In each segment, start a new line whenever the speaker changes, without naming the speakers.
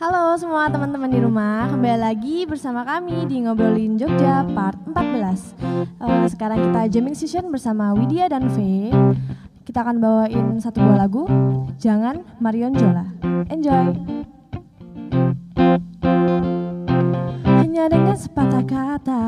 Halo semua teman-teman di rumah, kembali lagi bersama kami di Ngobrolin Jogja part 14 uh, Sekarang kita jamming session bersama Widya dan V. Kita akan bawain satu buah lagu, Jangan Marion Jola. Enjoy! Hanya dengan sepatah kata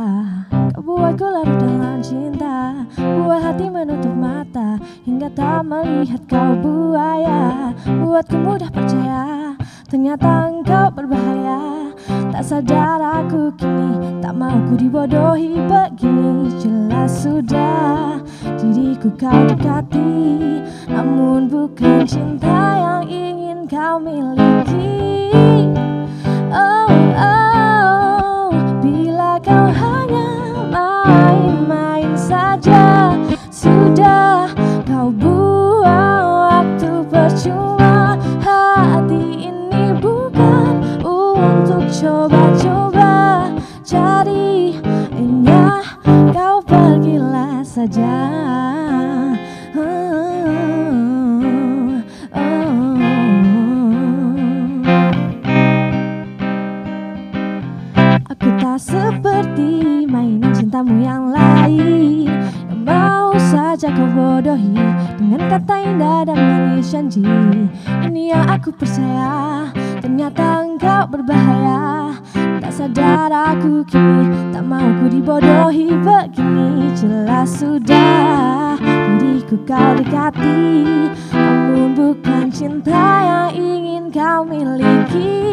Kau buatku larut dalam cinta Buat hati menutup mata Hingga tak melihat kau buaya Buatku mudah percaya Ternyata engkau berbahaya. Tak sadar aku kini Tak mau ku dibodohi begini. Jelas sudah Diriku kau dekati. Namun bukan cinta yang ingin kau miliki. Oh oh Bila kau saja. Aku tak seperti mainan cintamu yang lain. Yang mau saja kau bodohi Dengan kata indah dan manis janji. Ini yang aku percaya Ternyata engkau berbahaya sadar aku kini Tak mau ku dibodohi begini. Jelas sudah Diriku kau dekati. Namun bukan cinta yang ingin kau miliki.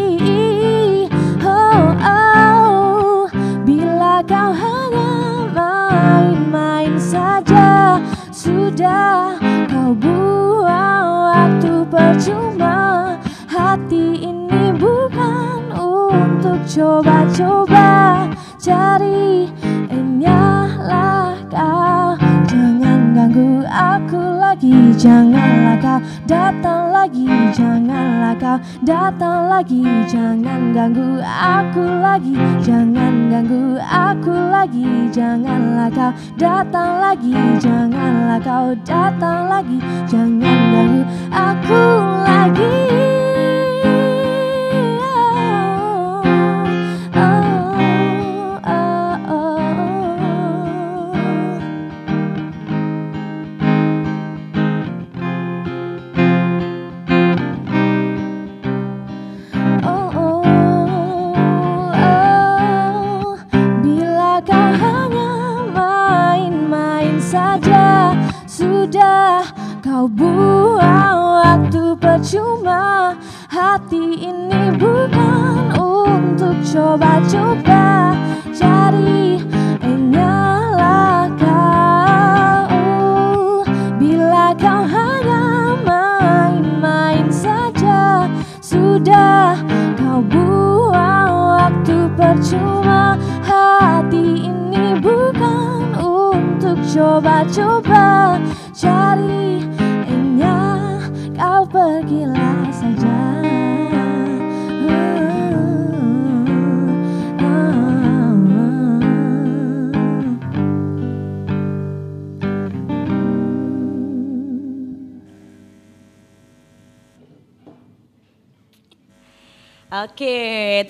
Oh, oh, bila kau hanya main-main saja Sudah kau buang waktu percuma. Hati ini bukan untuk coba-coba Cari enyalah kau. Jangan ganggu aku lagi Janganlah kau. Datang lagi Janganlah kau. Datang lagi Jangan ganggu aku lagi. Jangan ganggu aku lagi Janganlah kau. Datang lagi Janganlah kau. Datang lagi Jangan ganggu aku lagi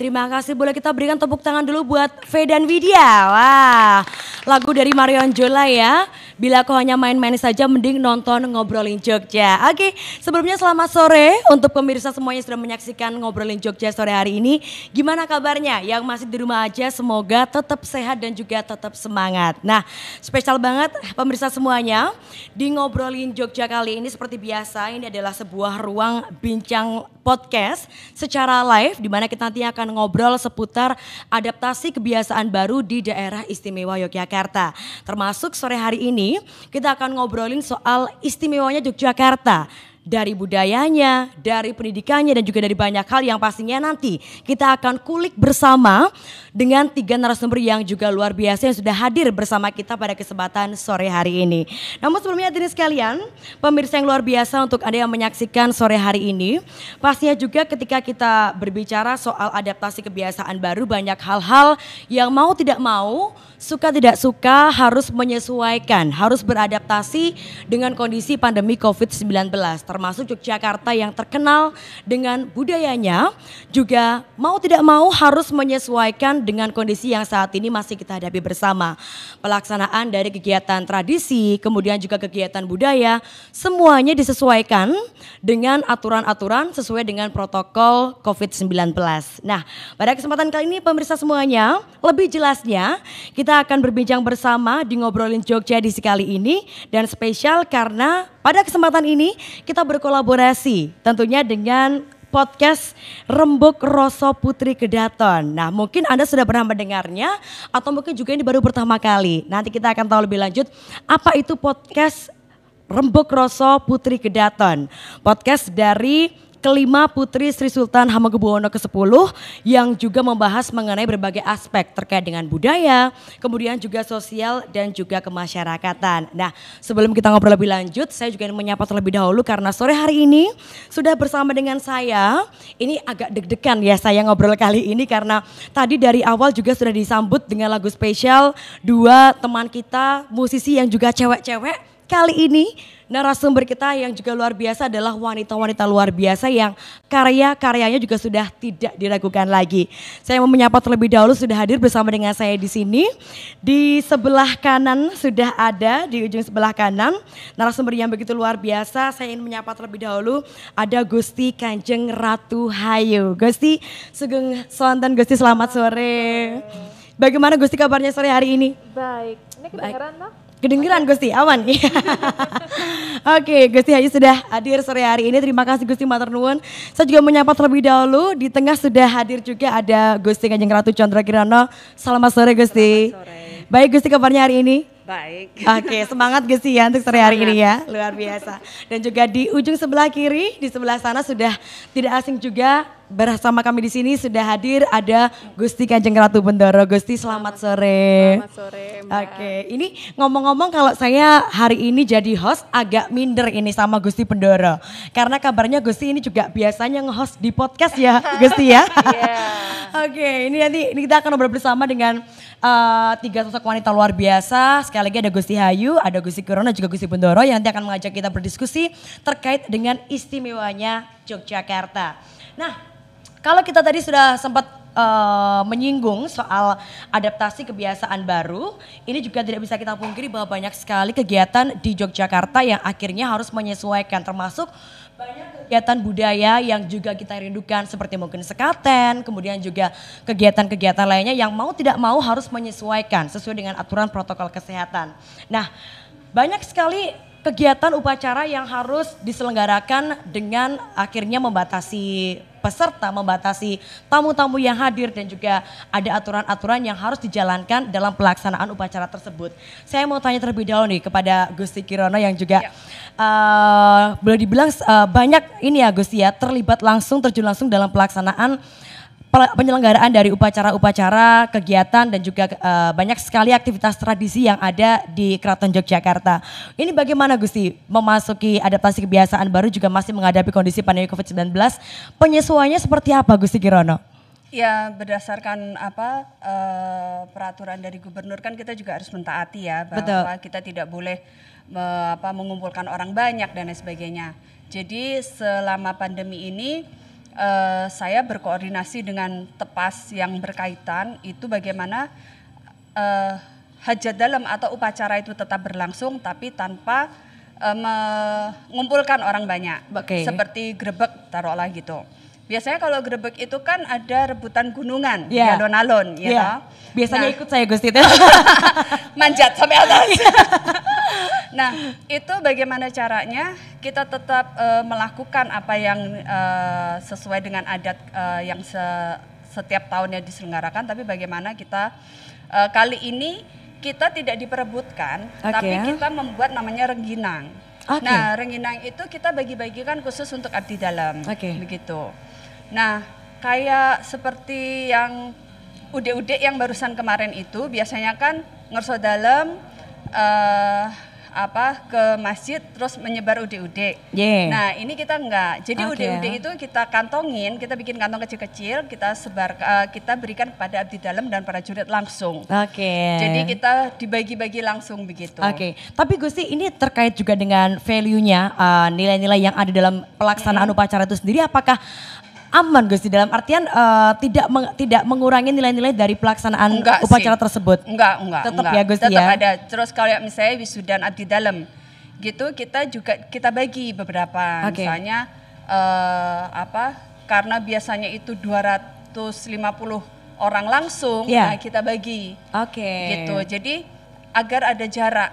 terima kasih. Boleh kita berikan tepuk tangan dulu buat V dan Widya. Wah, lagu dari Marion Jola ya. Bila kau hanya main-main saja, mending nonton ngobrolin Jogja. Oke, sebelumnya selamat sore untuk pemirsa semuanya sudah menyaksikan ngobrolin Jogja sore hari ini. Gimana kabarnya? Yang masih di rumah aja, semoga tetap sehat dan juga tetap semangat. Nah, spesial banget pemirsa semuanya. Di ngobrolin Jogja kali ini seperti biasa, ini adalah sebuah ruang bincang podcast secara live di mana kita nanti akan ngobrol seputar adaptasi kebiasaan baru di daerah istimewa Yogyakarta. Termasuk sore hari ini kita akan ngobrolin soal istimewanya Yogyakarta dari budayanya, dari pendidikannya dan juga dari banyak hal yang pastinya nanti kita akan kulik bersama dengan tiga narasumber yang juga luar biasa yang sudah hadir bersama kita pada kesempatan sore hari ini. Namun sebelumnya hadirin sekalian, pemirsa yang luar biasa untuk Anda yang menyaksikan sore hari ini, pastinya juga ketika kita berbicara soal adaptasi kebiasaan baru banyak hal-hal yang mau tidak mau suka tidak suka harus menyesuaikan, harus beradaptasi dengan kondisi pandemi COVID-19 termasuk Yogyakarta yang terkenal dengan budayanya juga mau tidak mau harus menyesuaikan dengan kondisi yang saat ini masih kita hadapi bersama. Pelaksanaan dari kegiatan tradisi, kemudian juga kegiatan budaya, semuanya disesuaikan dengan aturan-aturan sesuai dengan protokol COVID-19. Nah, pada kesempatan kali ini pemirsa semuanya, lebih jelasnya kita akan berbincang bersama di Ngobrolin Jogja di sekali ini dan spesial karena pada kesempatan ini kita berkolaborasi tentunya dengan podcast Rembuk Roso Putri Kedaton. Nah mungkin Anda sudah pernah mendengarnya atau mungkin juga ini baru pertama kali. Nanti kita akan tahu lebih lanjut apa itu podcast Rembuk Roso Putri Kedaton. Podcast dari kelima Putri Sri Sultan Hamengkubuwono ke-10 yang juga membahas mengenai berbagai aspek terkait dengan budaya, kemudian juga sosial dan juga kemasyarakatan. Nah, sebelum kita ngobrol lebih lanjut, saya juga ingin menyapa terlebih dahulu karena sore hari ini sudah bersama dengan saya. Ini agak deg-degan ya saya ngobrol kali ini karena tadi dari awal juga sudah disambut dengan lagu spesial dua teman kita musisi yang juga cewek-cewek. Kali ini narasumber kita yang juga luar biasa adalah wanita-wanita luar biasa yang karya-karyanya juga sudah tidak diragukan lagi. Saya mau menyapa terlebih dahulu sudah hadir bersama dengan saya di sini. Di sebelah kanan sudah ada di ujung sebelah kanan narasumber yang begitu luar biasa. Saya ingin menyapa terlebih dahulu ada Gusti Kanjeng Ratu Hayu. Gusti Sugeng Sonten Gusti selamat sore. Bagaimana Gusti kabarnya sore hari ini?
Baik. Ini kedengaran Baik.
Kedengeran Gusti, aman. Oke, Gusti Hayu sudah hadir sore hari ini. Terima kasih Gusti Matur Nuwun. Saya juga menyapa terlebih dahulu. Di tengah sudah hadir juga ada Gusti Kanjeng Ratu Chandra Kirana. Selamat sore Gusti. Selamat sore. Baik Gusti kabarnya hari ini?
Baik.
Oke, semangat Gusti ya untuk sore hari ini ya. Luar biasa. Dan juga di ujung sebelah kiri, di sebelah sana sudah tidak asing juga bersama kami di sini sudah hadir ada Gusti Kanjeng Ratu Bendoro. Gusti selamat, sore.
Selamat sore.
Oke, ini ngomong-ngomong kalau saya hari ini jadi host agak minder ini sama Gusti Bendoro. Karena kabarnya Gusti ini juga biasanya nge-host di podcast ya, Gusti ya. yeah. Oke, ini nanti ini kita akan ngobrol bersama dengan uh, tiga sosok wanita luar biasa. Sekali lagi ada Gusti Hayu, ada Gusti Kirona, juga Gusti Bendoro yang nanti akan mengajak kita berdiskusi terkait dengan istimewanya Yogyakarta. Nah, kalau kita tadi sudah sempat uh, menyinggung soal adaptasi kebiasaan baru, ini juga tidak bisa kita pungkiri bahwa banyak sekali kegiatan di Yogyakarta yang akhirnya harus menyesuaikan termasuk banyak kegiatan budaya yang juga kita rindukan seperti mungkin sekaten, kemudian juga kegiatan-kegiatan lainnya yang mau tidak mau harus menyesuaikan sesuai dengan aturan protokol kesehatan. Nah, banyak sekali kegiatan upacara yang harus diselenggarakan dengan akhirnya membatasi peserta, membatasi tamu-tamu yang hadir dan juga ada aturan-aturan yang harus dijalankan dalam pelaksanaan upacara tersebut. Saya mau tanya terlebih dahulu nih kepada Gusti Kirono yang juga ya. uh, boleh dibilang uh, banyak ini ya Gusti ya terlibat langsung terjun langsung dalam pelaksanaan penyelenggaraan dari upacara-upacara, kegiatan dan juga uh, banyak sekali aktivitas tradisi yang ada di Keraton Yogyakarta. Ini bagaimana Gusti memasuki adaptasi kebiasaan baru juga masih menghadapi kondisi pandemi COVID-19. Penyesuaiannya seperti apa Gusti Kirono?
Ya berdasarkan apa uh, peraturan dari gubernur kan kita juga harus mentaati ya bahwa Betul. kita tidak boleh me, apa, mengumpulkan orang banyak dan lain sebagainya. Jadi selama pandemi ini uh, saya berkoordinasi dengan tepas yang berkaitan itu bagaimana uh, hajat dalam atau upacara itu tetap berlangsung tapi tanpa uh, mengumpulkan orang banyak. Okay. Seperti grebek taruhlah gitu. Biasanya kalau grebek itu kan ada rebutan gunungan, yeah. di alon-alon, ya yeah.
Biasanya nah, ikut saya Gusti
Manjat sampai atas. nah, itu bagaimana caranya kita tetap uh, melakukan apa yang uh, sesuai dengan adat uh, yang se setiap tahunnya diselenggarakan, tapi bagaimana kita uh, kali ini kita tidak diperebutkan, okay. tapi kita membuat namanya rengginang. Okay. Nah, rengginang itu kita bagi-bagikan khusus untuk abdi dalam, okay. begitu. Nah, kayak seperti yang ude-ude yang barusan kemarin itu, biasanya kan ngerso dalam uh, apa ke masjid terus menyebar ude-ude.
Yeah.
Nah, ini kita enggak. Jadi
Oke.
ude-ude itu kita kantongin, kita bikin kantong kecil-kecil, kita sebar eh, kita berikan kepada abdi dalam dan para jurid langsung.
Oke.
Jadi kita dibagi-bagi langsung begitu.
Oke, tapi Gusti ini terkait juga dengan value-nya uh, nilai-nilai yang ada dalam pelaksanaan upacara itu sendiri apakah aman Gusti dalam artian uh, tidak meng- tidak mengurangi nilai-nilai dari pelaksanaan
Enggak
upacara
sih.
tersebut.
Enggak, enggak.
Tetap
enggak.
ya, Gusti
Tetap
ya?
ada. Terus kalau misalnya wisudan abdi dalam gitu kita juga kita bagi beberapa.
Oke.
Misalnya eh, apa? Karena biasanya itu 250 orang langsung,
Iya.
nah kita bagi
Oke.
gitu. Jadi agar ada jarak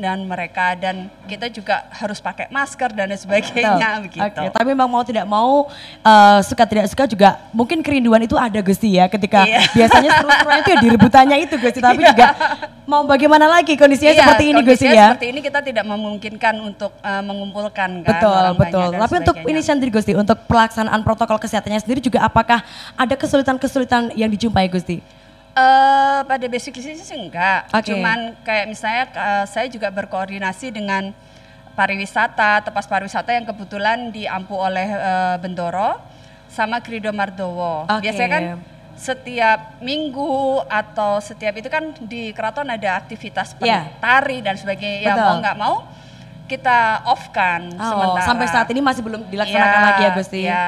dan mereka dan kita juga harus pakai masker dan sebagainya
Betul.
begitu.
Oke, tapi memang mau tidak mau eh, suka tidak suka juga mungkin kerinduan itu ada Gusti ya ketika
Iya.
biasanya seru-seruan itu ya direbutannya itu Gusti tapi juga mau bagaimana lagi kondisinya
Iya,
seperti ini Gusti ya.
Seperti ini kita tidak memungkinkan untuk eh, mengumpulkan kan
Betul, betul. Tapi untuk ini sendiri Gusti, untuk pelaksanaan protokol kesehatannya sendiri juga apakah ada kesulitan-kesulitan yang dijumpai Gusti?
Eh, pada basic sih sih enggak.
Oke.
Cuman kayak misalnya eh, saya juga berkoordinasi dengan pariwisata, tepas pariwisata yang kebetulan diampu oleh eh, Bendoro sama Krido Mardowo.
Oke.
Biasanya kan setiap minggu atau setiap itu kan di keraton ada aktivitas
Iya.
tari dan sebagainya. Ya
Betul.
mau nggak mau kita off kan
Oh,
sementara.
sampai saat ini masih belum dilaksanakan
Iya,
lagi ya Gusti.
iya.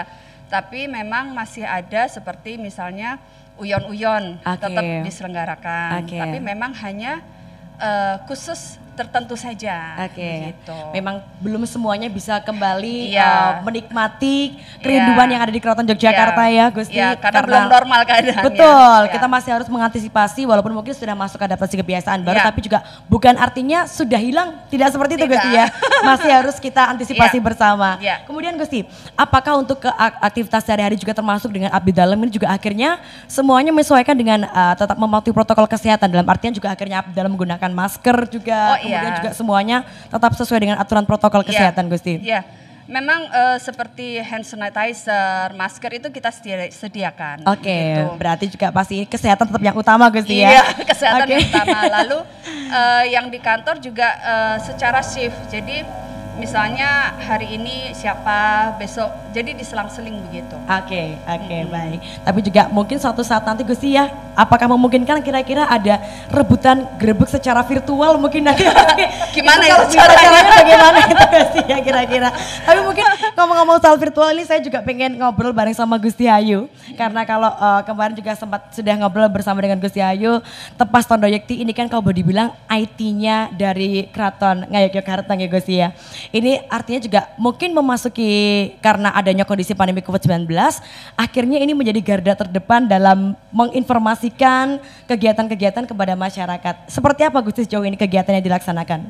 Tapi memang masih ada seperti misalnya uyon-uyon
Oke.
tetap diselenggarakan.
Oke.
Tapi memang hanya eh, khusus tertentu saja.
Oke.
Gitu.
Memang belum semuanya bisa kembali
Iya.
uh, menikmati kerinduan
Iya.
yang ada di Keraton Yogyakarta
Iya.
ya, Gusti.
Iya, karena belum normal keadaannya.
Betul,
Iya.
kita masih harus mengantisipasi walaupun mungkin sudah masuk adaptasi kebiasaan baru
Iya.
tapi juga bukan artinya sudah hilang, tidak seperti itu
Tidak.
Gusti ya. Masih harus kita antisipasi
Iya.
bersama.
Iya.
Kemudian Gusti, apakah untuk ke ak- aktivitas sehari-hari juga termasuk dengan abdi dalam ini juga akhirnya semuanya menyesuaikan dengan uh, tetap mematuhi protokol kesehatan dalam artian juga akhirnya abdi dalam menggunakan masker juga,
Oh,
kemudian juga semuanya tetap sesuai dengan aturan protokol
Iya.
kesehatan Gusti.
Iya. Memang eh, seperti hand sanitizer, masker itu kita sedia- sediakan.
Oke,
gitu.
berarti juga pasti kesehatan tetap yang utama Gusti ya.
Iya, kesehatan
Oke.
yang utama. Lalu eh, yang di kantor juga eh, secara shift. Jadi misalnya hari ini siapa, besok jadi diselang-seling begitu.
Oke, oke baik. Tapi juga mungkin suatu saat nanti Gusti ya, apakah memungkinkan kira-kira ada rebutan grebek secara virtual mungkin nanti?
Gimana
Itu kalau
itu
bisa
caranya?
caranya bagaimana itu Gusti ya kira-kira. Tapi mungkin ngomong-ngomong soal virtual ini saya juga pengen ngobrol bareng sama Gusti Ayu. Karena kalau eh, kemarin juga sempat sudah ngobrol bersama dengan Gusti Ayu, tepas Tondo Yekti ini kan kalau boleh dibilang IT-nya dari Keraton Ngayogyakarta ya Gusti ya. Ini artinya juga mungkin memasuki karena adanya kondisi pandemi COVID-19, akhirnya ini menjadi garda terdepan dalam menginformasikan kegiatan-kegiatan kepada masyarakat. Seperti apa Gusti sejauh ini kegiatan yang dilaksanakan?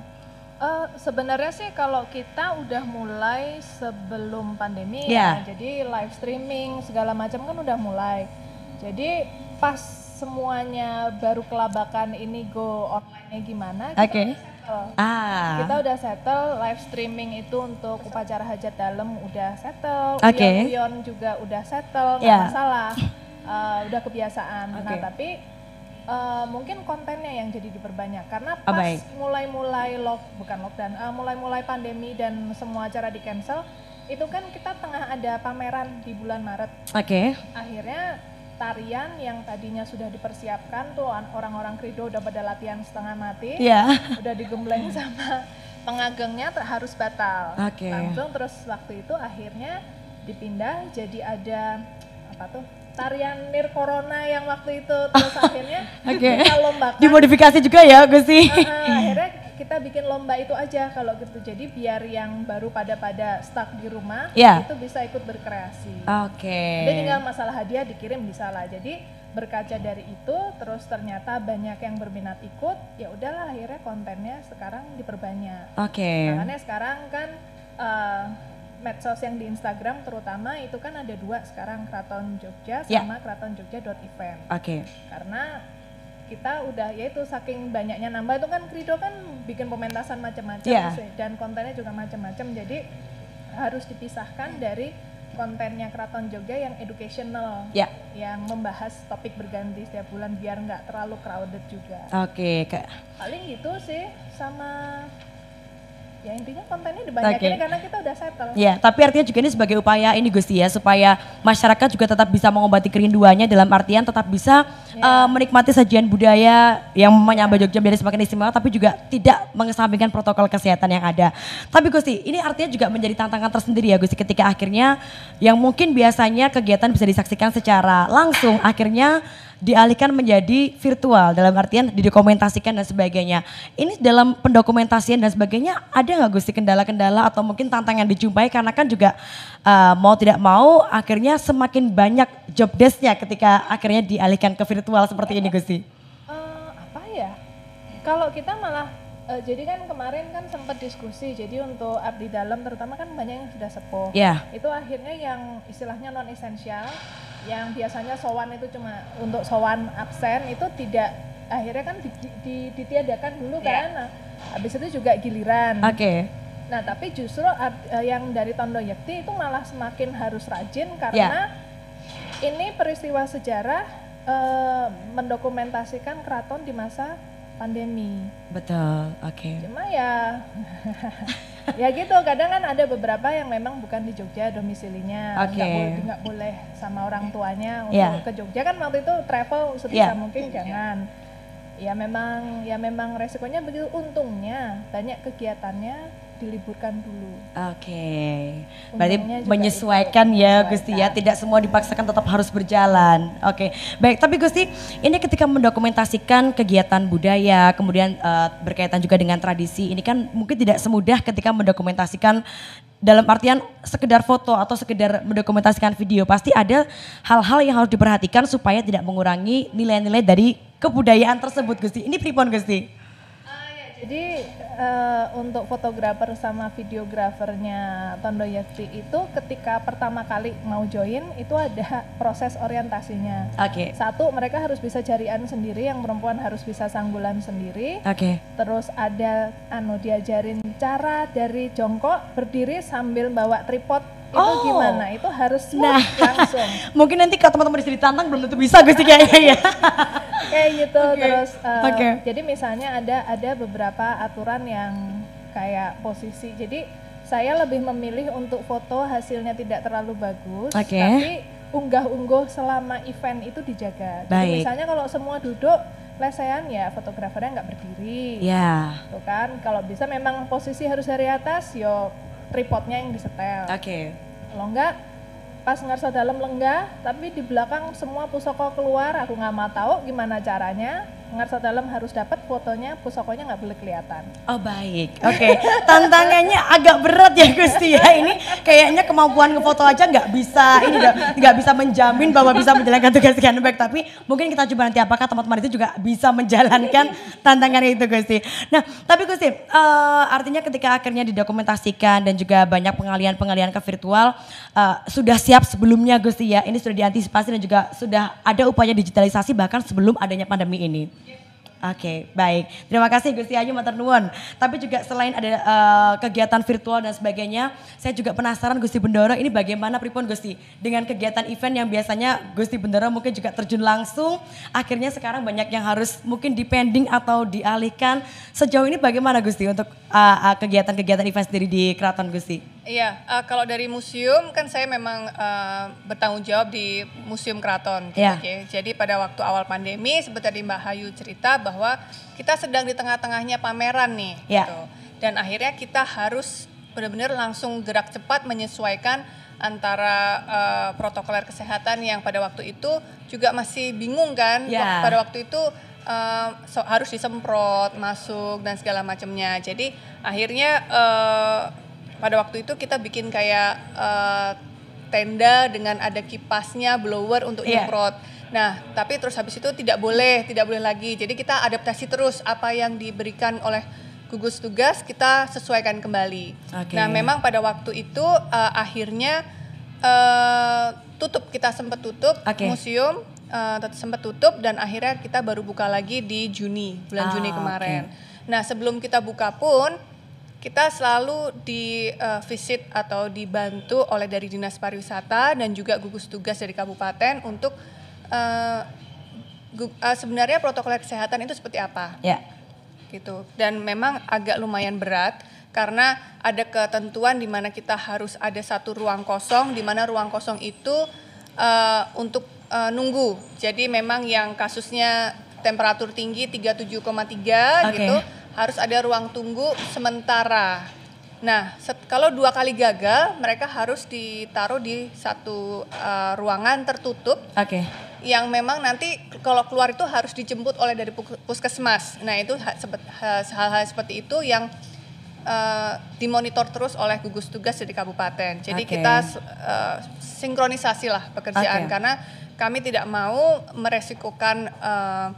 Eh, sebenarnya sih kalau kita udah mulai sebelum pandemi
Ya.
ya, jadi live streaming segala macam kan udah mulai. Jadi pas semuanya baru kelabakan ini go online-nya gimana? kita
Oke.
udah settle.
Ah.
Kita udah settle live streaming itu untuk upacara hajat dalam udah settle,
Oke.
uyon juga udah settle, nggak
Ya.
masalah, Eh, udah kebiasaan. Nah
Oke.
tapi eh, mungkin kontennya yang jadi diperbanyak karena
Ah,
pas mulai-mulai lock bukan lockdown, eh, mulai-mulai pandemi dan semua acara di cancel, itu kan kita tengah ada pameran di bulan Maret.
Oke.
Akhirnya tarian yang tadinya sudah dipersiapkan tuh an- orang-orang krido udah pada latihan setengah mati
Ya.
udah digembleng sama pengagengnya harus batal.
Oke.
Langsung terus waktu itu akhirnya dipindah jadi ada apa tuh tarian nir corona yang waktu itu terus akhirnya
Oke.
kita lombakan.
Dimodifikasi juga ya.
Ah, ah, akhirnya kita bikin lomba itu aja kalau gitu. Jadi biar yang baru pada pada stuck di rumah
Ya.
itu bisa ikut berkreasi.
Oke.
Jadi tinggal masalah hadiah dikirim bisa lah. Jadi berkaca dari itu terus ternyata banyak yang berminat ikut, ya udahlah akhirnya kontennya sekarang diperbanyak.
Oke.
Makanya sekarang kan eh, medsos yang di Instagram terutama itu kan ada dua sekarang Keraton Jogja
Ya.
sama Keraton Jogja.event.
Oke.
Karena kita udah yaitu saking banyaknya nambah itu kan Krido kan bikin pementasan macam-macam
Ya.
dan kontennya juga macam-macam jadi harus dipisahkan dari kontennya Keraton Jogja yang educational
Ya.
yang membahas topik berganti setiap bulan biar nggak terlalu crowded juga
Oke, Kak.
paling gitu sih sama ya intinya kontennya dibanyakin okay. karena kita udah settle.
Ya, tapi artinya juga ini sebagai upaya ini Gusti ya supaya masyarakat juga tetap bisa mengobati kerinduannya dalam artian tetap bisa ya. uh, menikmati sajian budaya yang menyambut Jogja menjadi semakin istimewa tapi juga tidak mengesampingkan protokol kesehatan yang ada. Tapi Gusti, ini artinya juga menjadi tantangan tersendiri ya Gusti ketika akhirnya yang mungkin biasanya kegiatan bisa disaksikan secara langsung akhirnya dialihkan menjadi virtual dalam artian didokumentasikan dan sebagainya. Ini dalam pendokumentasian dan sebagainya ada nggak Gusti kendala-kendala atau mungkin tantangan dijumpai karena kan juga uh, mau tidak mau akhirnya semakin banyak job desknya ketika akhirnya dialihkan ke virtual seperti ini Gusti.
Uh, apa ya? Kalau kita malah uh, jadi kan kemarin kan sempat diskusi jadi untuk abdi dalam terutama kan banyak yang sudah sepuh.
Yeah.
Itu akhirnya yang istilahnya non esensial yang biasanya sowan itu cuma untuk sowan absen itu tidak akhirnya kan di, di, ditiadakan dulu yeah. kan nah, habis itu juga giliran
oke okay.
nah tapi justru uh, yang dari Tondo Yakti itu malah semakin harus rajin karena yeah. ini peristiwa sejarah uh, mendokumentasikan keraton di masa pandemi
betul oke okay.
cuma ya ya gitu kadang kan ada beberapa yang memang bukan di Jogja domisilinya
okay. nggak
boleh nggak boleh sama orang tuanya untuk yeah. ke Jogja kan waktu itu travel sebisa yeah. mungkin jangan ya memang ya memang resikonya begitu untungnya banyak kegiatannya diliburkan dulu.
Oke. Okay. Berarti menyesuaikan ya Gusti ya, tidak semua dipaksakan tetap harus berjalan. Oke. Okay. Baik, tapi Gusti, ini ketika mendokumentasikan kegiatan budaya, kemudian uh, berkaitan juga dengan tradisi, ini kan mungkin tidak semudah ketika mendokumentasikan dalam artian sekedar foto atau sekedar mendokumentasikan video pasti ada hal-hal yang harus diperhatikan supaya tidak mengurangi nilai-nilai dari kebudayaan tersebut Gusti. Ini pripon Gusti?
Jadi uh, untuk fotografer sama videografernya Tondo Yakti itu ketika pertama kali mau join itu ada proses orientasinya.
Oke. Okay.
Satu mereka harus bisa jarian sendiri, yang perempuan harus bisa sanggulan sendiri.
Oke. Okay.
Terus ada anu diajarin cara dari jongkok berdiri sambil bawa tripod itu oh. gimana? Itu harus nah. langsung.
Mungkin nanti kalau teman-teman di tantang belum tentu bisa Gusti kayaknya ya.
Kayak gitu okay. terus uh, okay. jadi misalnya ada ada beberapa aturan yang kayak posisi. Jadi saya lebih memilih untuk foto hasilnya tidak terlalu bagus,
okay.
tapi unggah-ungguh selama event itu dijaga. Baik. Jadi misalnya kalau semua duduk lesehan ya fotografernya nggak berdiri.
Ya. Yeah.
Tuh kan, kalau bisa memang posisi harus dari atas, yo tripodnya yang disetel.
Oke. Okay.
Enggak pas ngerasa dalam lenggah tapi di belakang semua pusoko keluar aku nggak mau tahu gimana caranya ngerasa dalam harus dapat fotonya pusokonya nggak boleh kelihatan.
Oh baik, oke. Okay. Tantangannya agak berat ya Gusti ya. Ini kayaknya kemampuan ngefoto aja nggak bisa, ini nggak bisa menjamin bahwa bisa menjalankan tugas baik. Tapi mungkin kita coba nanti apakah teman-teman itu juga bisa menjalankan tantangan itu Gusti. Nah tapi Gusti, uh, artinya ketika akhirnya didokumentasikan dan juga banyak pengalian-pengalian ke virtual, uh, sudah siap sebelumnya Gusti ya. Ini sudah diantisipasi dan juga sudah ada upaya digitalisasi bahkan sebelum adanya pandemi ini. Oke, okay, baik. Terima kasih Gusti Ayu Mater Nuwun. Tapi juga selain ada uh, kegiatan virtual dan sebagainya, saya juga penasaran Gusti Bendoro ini bagaimana pripun Gusti dengan kegiatan event yang biasanya Gusti Bendoro mungkin juga terjun langsung, akhirnya sekarang banyak yang harus mungkin dipending atau dialihkan. Sejauh ini bagaimana Gusti untuk kegiatan-kegiatan uh, -kegiatan event sendiri di Keraton Gusti?
Iya, uh, kalau dari museum kan saya memang uh, bertanggung jawab di Museum Keraton. Gitu,
yeah.
okay? Jadi pada waktu awal pandemi, seperti tadi Mbak Hayu cerita bahwa kita sedang di tengah-tengahnya pameran nih.
Yeah.
Gitu. Dan akhirnya kita harus benar-benar langsung gerak cepat menyesuaikan antara uh, protokoler kesehatan yang pada waktu itu juga masih bingung kan.
Yeah.
Pada waktu itu uh, so, harus disemprot, masuk dan segala macamnya. Jadi akhirnya uh, pada waktu itu kita bikin kayak uh, tenda dengan ada kipasnya blower untuk yeah. nyemprot. Nah, tapi terus habis itu tidak boleh, tidak boleh lagi. Jadi kita adaptasi terus apa yang diberikan oleh gugus tugas kita sesuaikan kembali.
Okay.
Nah, memang pada waktu itu uh, akhirnya uh, tutup kita sempat tutup
okay.
museum uh, sempat tutup dan akhirnya kita baru buka lagi di Juni bulan ah, Juni kemarin. Okay. Nah, sebelum kita buka pun kita selalu di uh, visit atau dibantu oleh dari dinas pariwisata dan juga gugus tugas dari kabupaten untuk uh, uh, sebenarnya protokol kesehatan itu seperti apa
ya
gitu dan memang agak lumayan berat karena ada ketentuan di mana kita harus ada satu ruang kosong, di mana ruang kosong itu uh, untuk uh, nunggu. Jadi memang yang kasusnya temperatur tinggi 37,3 okay. gitu harus ada ruang tunggu sementara. Nah, set, kalau dua kali gagal, mereka harus ditaruh di satu uh, ruangan tertutup.
Oke. Okay.
Yang memang nanti kalau keluar itu harus dijemput oleh dari puskesmas. Nah, itu hal-hal seperti itu yang uh, dimonitor terus oleh gugus tugas dari kabupaten. Jadi okay. kita uh, sinkronisasi lah pekerjaan okay. karena kami tidak mau meresikokan uh,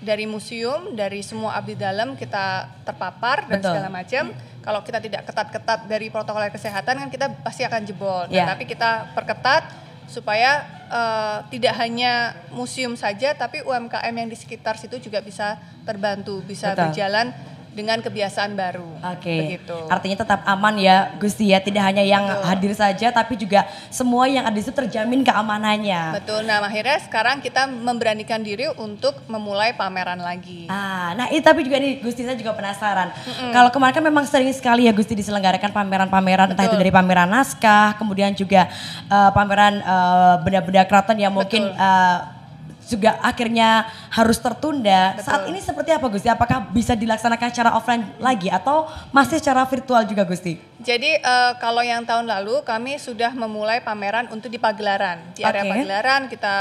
dari museum, dari semua abdi dalam kita terpapar dan Betul. segala macam. Kalau kita tidak ketat-ketat dari protokol kesehatan kan kita pasti akan jebol. Yeah. Nah, tapi kita perketat supaya uh, tidak hanya museum saja, tapi UMKM yang di sekitar situ juga bisa terbantu, bisa Betul. berjalan dengan kebiasaan baru.
Oke. Okay. Artinya tetap aman ya Gusti ya, tidak hanya yang Betul. hadir saja tapi juga semua yang ada di situ terjamin keamanannya.
Betul. Nah, akhirnya sekarang kita memberanikan diri untuk memulai pameran lagi.
Ah, nah itu tapi juga nih Gusti saya juga penasaran. Mm -mm. Kalau kemarin kan memang sering sekali ya Gusti diselenggarakan pameran-pameran entah itu dari pameran naskah, kemudian juga uh, pameran uh, benda-benda keraton yang mungkin uh, juga akhirnya harus tertunda. Betul. Saat ini seperti apa Gusti? Apakah bisa dilaksanakan secara offline lagi atau masih secara virtual juga Gusti?
Jadi uh, kalau yang tahun lalu kami sudah memulai pameran untuk di Pagelaran. Di area okay. Pagelaran kita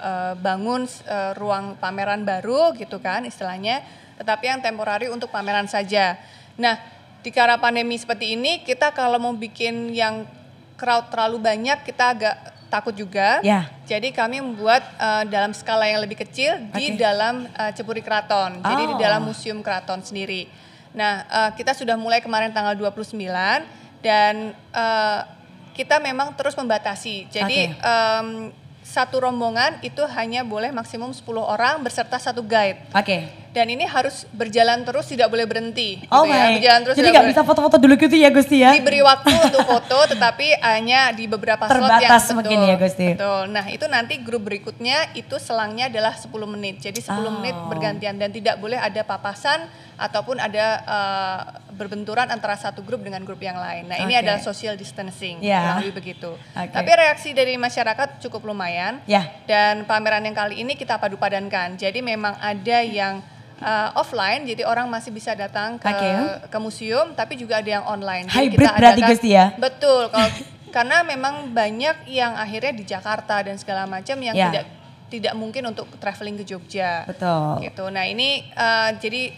uh, bangun uh, ruang pameran baru gitu kan istilahnya, tetapi yang temporari untuk pameran saja. Nah, di kala pandemi seperti ini kita kalau mau bikin yang crowd terlalu banyak kita agak takut juga.
Ya.
Jadi kami membuat uh, dalam skala yang lebih kecil okay. di dalam uh, Cepuri Keraton. Jadi di dalam oh. Museum Keraton sendiri. Nah, uh, kita sudah mulai kemarin tanggal 29 dan uh, kita memang terus membatasi. Jadi okay. um, satu rombongan itu hanya boleh maksimum 10 orang berserta satu guide.
Oke. Okay.
Dan ini harus berjalan terus, tidak boleh berhenti.
Oh gitu ya. Berjalan terus. Jadi nggak bisa foto-foto dulu gitu ya Gusti ya?
Diberi waktu untuk foto, tetapi hanya di beberapa
Terbatas
slot
yang betul. ya Gusti.
Betul. Nah itu nanti grup berikutnya itu selangnya adalah 10 menit. Jadi 10 oh. menit bergantian dan tidak boleh ada papasan ataupun ada uh, berbenturan antara satu grup dengan grup yang lain. Nah, okay. ini adalah social distancing, yeah. lebih begitu. Okay. Tapi reaksi dari masyarakat cukup lumayan.
Yeah.
Dan pameran yang kali ini kita padu padankan. Jadi memang ada yang uh, offline, jadi orang masih bisa datang ke okay. ke museum, tapi juga ada yang online.
Jadi Hybrid kita berarti Gusti ya?
Betul. Kalau karena memang banyak yang akhirnya di Jakarta dan segala macam yang yeah. tidak tidak mungkin untuk traveling ke Jogja.
Betul.
Gitu. Nah ini uh, jadi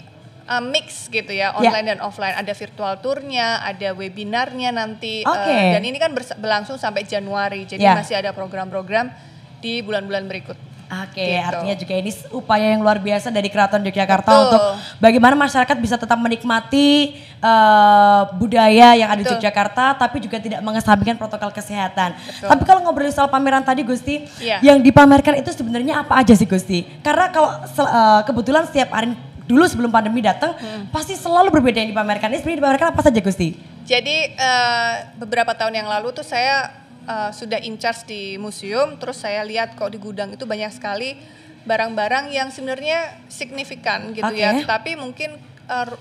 uh, mix gitu ya, ya. online yeah. dan offline. Ada virtual tournya, ada webinarnya nanti.
Okay.
Uh, dan ini kan berlangsung sampai Januari, jadi yeah. masih ada program-program di bulan-bulan berikut.
Oke, okay, gitu. artinya juga ini upaya yang luar biasa dari Keraton Yogyakarta Betul. untuk bagaimana masyarakat bisa tetap menikmati uh, budaya yang ada Betul. di Yogyakarta, tapi juga tidak mengesampingkan protokol kesehatan. Betul. Tapi kalau ngobrol soal pameran tadi, Gusti, yeah. yang dipamerkan itu sebenarnya apa aja sih, Gusti? Karena kalau uh, kebetulan setiap hari dulu sebelum pandemi datang hmm. pasti selalu berbeda yang dipamerkan. Ini sebenarnya dipamerkan apa saja Gusti?
Jadi uh, beberapa tahun yang lalu tuh saya uh, sudah in charge di museum, terus saya lihat kok di gudang itu banyak sekali barang-barang yang sebenarnya signifikan gitu okay. ya, tapi mungkin uh,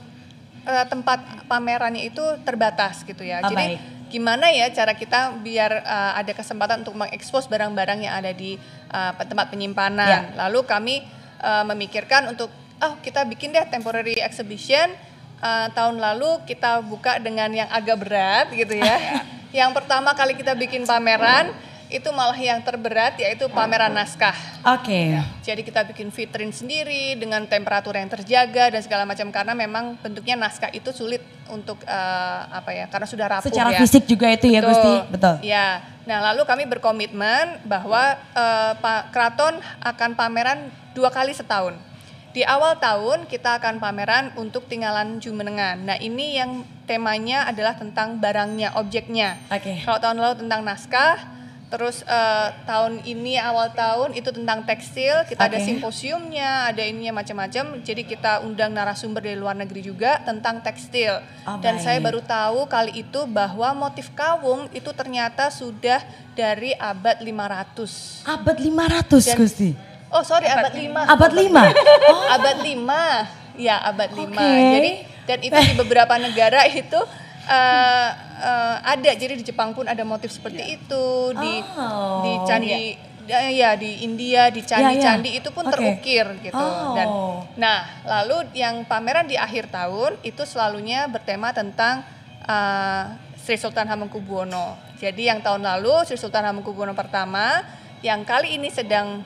uh, tempat pamerannya itu terbatas gitu ya.
Oh,
Jadi
baik.
gimana ya cara kita biar uh, ada kesempatan untuk mengekspos barang-barang yang ada di uh, tempat penyimpanan. Yeah. Lalu kami uh, memikirkan untuk oh kita bikin deh temporary exhibition uh, tahun lalu kita buka dengan yang agak berat gitu ya. yang pertama kali kita bikin pameran itu malah yang terberat yaitu pameran naskah.
Oke. Okay. Ya,
jadi kita bikin vitrin sendiri dengan temperatur yang terjaga dan segala macam karena memang bentuknya naskah itu sulit untuk uh, apa ya karena sudah rapuh
Secara
ya.
fisik juga itu ya Gusti, betul.
Ya. Nah, lalu kami berkomitmen bahwa uh, Pak Kraton akan pameran dua kali setahun. Di awal tahun kita akan pameran untuk tinggalan Jumenengan. Nah ini yang temanya adalah tentang barangnya, objeknya.
Oke. Okay.
Kalau tahun lalu tentang naskah, terus uh, tahun ini awal tahun itu tentang tekstil. Kita okay. ada simposiumnya, ada ininya macam-macam. Jadi kita undang narasumber dari luar negeri juga tentang tekstil. Oh, Dan baik. saya baru tahu kali itu bahwa motif kawung itu ternyata sudah dari abad 500.
Abad 500 Dan, Gusti
Oh sorry abad, abad 5.
Abad 5?
Oh. abad 5. Ya abad okay. 5. Jadi Dan itu di beberapa negara itu uh, uh, ada. Jadi di Jepang pun ada motif seperti yeah. itu di oh, di candi yeah. ya di India di candi-candi yeah, yeah. itu pun okay. terukir gitu. Oh. Dan nah, lalu yang pameran di akhir tahun itu selalunya bertema tentang uh, Sri Sultan Hamengkubuwono. Jadi yang tahun lalu Sri Sultan Hamengkubuwono pertama yang kali ini sedang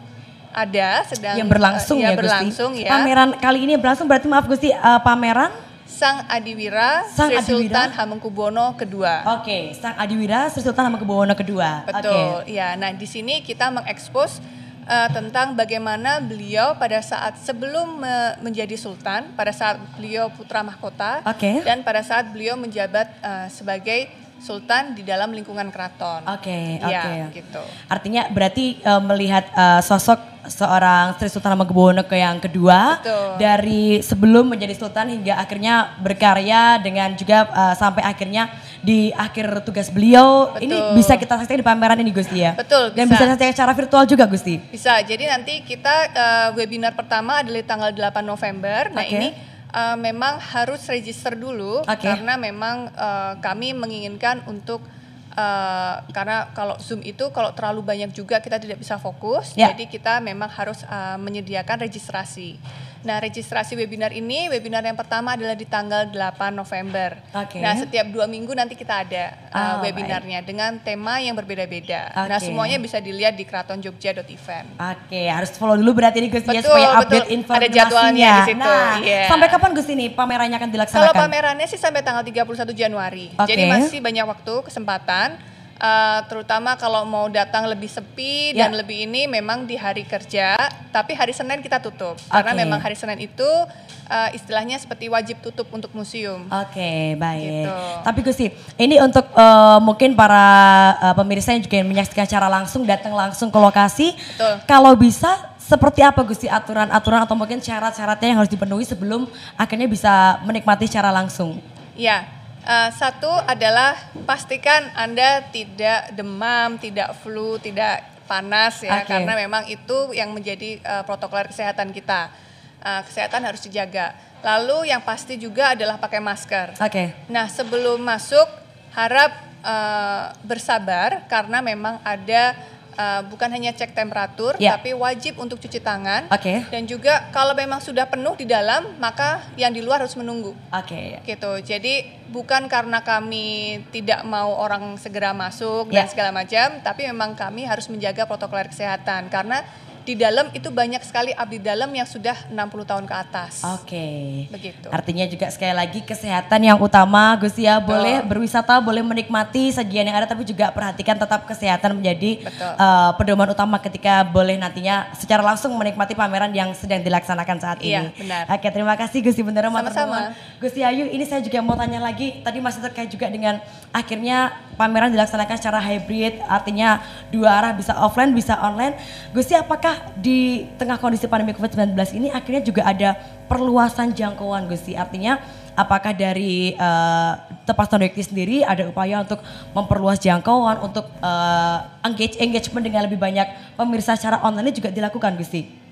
ada sedang
yang berlangsung uh, ya, ya berlangsung Gusti. ya. Pameran kali ini berlangsung berarti maaf Gusti uh, pameran
Sang Adiwira Sang Sri Adiwira. Sultan Hamengkubuwono kedua.
Oke, okay. Sang Adiwira Sri Sultan Hamengkubuwono kedua.
Betul. Okay. Ya, nah di sini kita mengekspos uh, tentang bagaimana beliau pada saat sebelum me menjadi sultan, pada saat beliau putra mahkota, okay. dan pada saat beliau menjabat uh, sebagai sultan di dalam lingkungan keraton.
Oke, okay, ya, oke. Okay. gitu. Artinya berarti uh, melihat uh, sosok seorang Sri Sultan Hamengkubuwono ke yang kedua Betul. dari sebelum menjadi sultan hingga akhirnya berkarya dengan juga uh, sampai akhirnya di akhir tugas beliau Betul. ini bisa kita saksikan di pameran ini Gusti ya.
Betul.
Dan bisa saksikan secara virtual juga Gusti.
Bisa. Jadi nanti kita uh, webinar pertama adalah tanggal 8 November. Nah okay. ini uh, memang harus register dulu okay. karena memang uh, kami menginginkan untuk uh, karena kalau Zoom itu kalau terlalu banyak juga kita tidak bisa fokus, yeah. jadi kita memang harus uh, menyediakan registrasi. Nah, registrasi webinar ini, webinar yang pertama adalah di tanggal 8 November. Okay. Nah, setiap dua minggu nanti kita ada uh, oh, webinarnya baik. dengan tema yang berbeda-beda. Okay. Nah, semuanya bisa dilihat di keratonjogja.event.
Oke, okay, harus follow dulu berarti ini Gusti ya supaya update betul. informasinya.
Ada jadwalnya di situ. Nah,
yeah. sampai kapan Gusti ini pamerannya akan dilaksanakan?
Kalau pamerannya sih sampai tanggal 31 Januari. Okay. Jadi masih banyak waktu, kesempatan uh, terutama kalau mau datang lebih sepi yeah. dan lebih ini memang di hari kerja, tapi hari Senin kita tutup okay. karena memang hari Senin itu uh, istilahnya seperti wajib tutup untuk museum.
Oke, okay, baik. Gitu. Tapi Gusti, ini untuk uh, mungkin para uh, pemirsa yang juga menyaksikan secara langsung datang langsung ke lokasi. Betul. Kalau bisa seperti apa Gusti aturan-aturan atau mungkin syarat-syaratnya yang harus dipenuhi sebelum akhirnya bisa menikmati secara langsung?
Ya, Uh, satu adalah pastikan Anda tidak demam, tidak flu, tidak panas ya, okay. karena memang itu yang menjadi uh, protokol kesehatan kita. Uh, kesehatan harus dijaga. Lalu yang pasti juga adalah pakai masker.
Oke. Okay.
Nah sebelum masuk harap uh, bersabar karena memang ada uh, bukan hanya cek temperatur, yeah. tapi wajib untuk cuci tangan.
Oke. Okay.
Dan juga kalau memang sudah penuh di dalam, maka yang di luar harus menunggu.
Oke.
Okay. Gitu. Jadi bukan karena kami tidak mau orang segera masuk yeah. dan segala macam, tapi memang kami harus menjaga protokol kesehatan karena di dalam itu banyak sekali abdi dalam yang sudah 60 tahun ke atas.
Oke. Okay.
Begitu.
Artinya juga sekali lagi kesehatan yang utama Gus ya. Boleh berwisata, boleh menikmati sajian yang ada tapi juga perhatikan tetap kesehatan menjadi uh, pedoman utama ketika boleh nantinya secara langsung menikmati pameran yang sedang dilaksanakan saat
iya,
ini.
benar.
Oke, terima kasih Gusti Bendera
Sama-sama.
Gusti Ayu, ini saya juga mau tanya lagi. Tadi masih terkait juga dengan akhirnya pameran dilaksanakan secara hybrid, artinya dua arah bisa offline, bisa online. Gusti apakah apakah di tengah kondisi pandemi COVID-19 ini akhirnya juga ada perluasan jangkauan Gusti? Artinya apakah dari uh, Tepas Tondekti sendiri ada upaya untuk memperluas jangkauan untuk uh, engage engagement dengan lebih banyak pemirsa secara online juga dilakukan Gusti?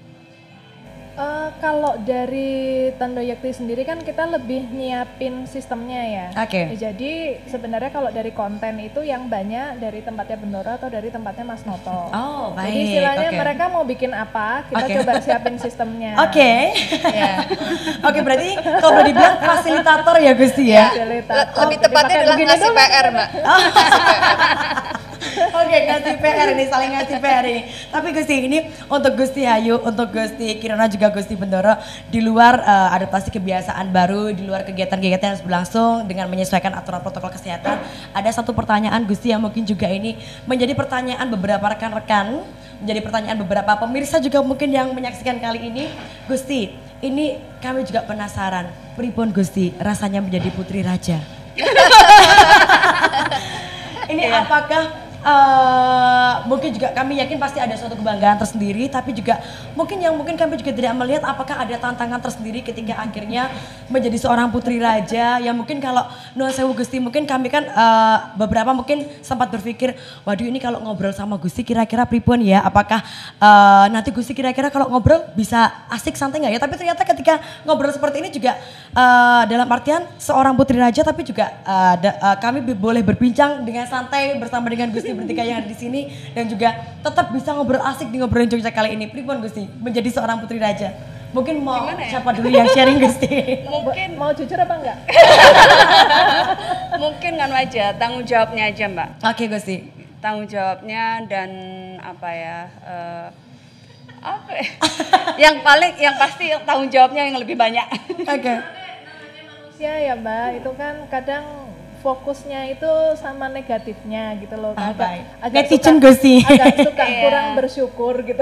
Uh, kalau dari Tando Yakti sendiri kan kita lebih nyiapin sistemnya ya.
Oke. Okay.
jadi sebenarnya kalau dari konten itu yang banyak dari tempatnya Bendora atau dari tempatnya Mas Noto.
Oh baik.
Jadi istilahnya okay. mereka mau bikin apa, kita okay. coba siapin sistemnya.
Oke. Okay. ya. Oke okay, berarti kalau boleh dibilang fasilitator ya Gusti ya.
Fasilitator. Lebih tepatnya adalah ngasih PR mbak. Oh.
Oke, ngasih PR ini, saling ngasih PR ini. Tapi Gusti ini untuk Gusti Hayu, untuk Gusti Kirana juga Gusti Bendoro di luar uh, adaptasi kebiasaan baru, di luar kegiatan-kegiatan yang harus berlangsung dengan menyesuaikan aturan protokol kesehatan. Ada satu pertanyaan Gusti yang mungkin juga ini menjadi pertanyaan beberapa rekan-rekan, menjadi pertanyaan beberapa pemirsa juga mungkin yang menyaksikan kali ini. Gusti, ini kami juga penasaran, pripun Gusti rasanya menjadi putri raja? ini yeah. apakah uh, mungkin juga kami yakin pasti ada suatu kebanggaan tersendiri, tapi juga mungkin yang mungkin kami juga tidak melihat apakah ada tantangan tersendiri ketika akhirnya menjadi seorang putri raja. Yang mungkin kalau Nuan Sewu Gusti mungkin kami kan uh, beberapa mungkin sempat berpikir, waduh ini kalau ngobrol sama Gusti kira-kira pripun ya, apakah uh, nanti Gusti kira-kira kalau ngobrol bisa asik santai nggak ya? Tapi ternyata ketika ngobrol seperti ini juga uh, dalam artian seorang putri raja tapi juga uh, da, uh, kami boleh berbincang dengan santai bersama dengan Gusti bertiga yang ada di sini dan juga tetap bisa ngobrol asik di ngobrolin Jogja kali ini. Pripun Gusti menjadi seorang putri raja? Mungkin mau ya? siapa dulu yang sharing Gusti?
Mungkin mau jujur apa enggak?
Mungkin kan aja, tanggung jawabnya aja Mbak.
Oke okay, Gusti.
Tanggung jawabnya dan apa ya, uh, apa ya? yang paling, yang pasti tanggung jawabnya yang lebih banyak.
Oke. Okay.
Manusia ya Mbak, itu kan kadang fokusnya itu sama negatifnya gitu loh
ah, agak, agak netizen gue sih
agak suka yeah. kurang bersyukur gitu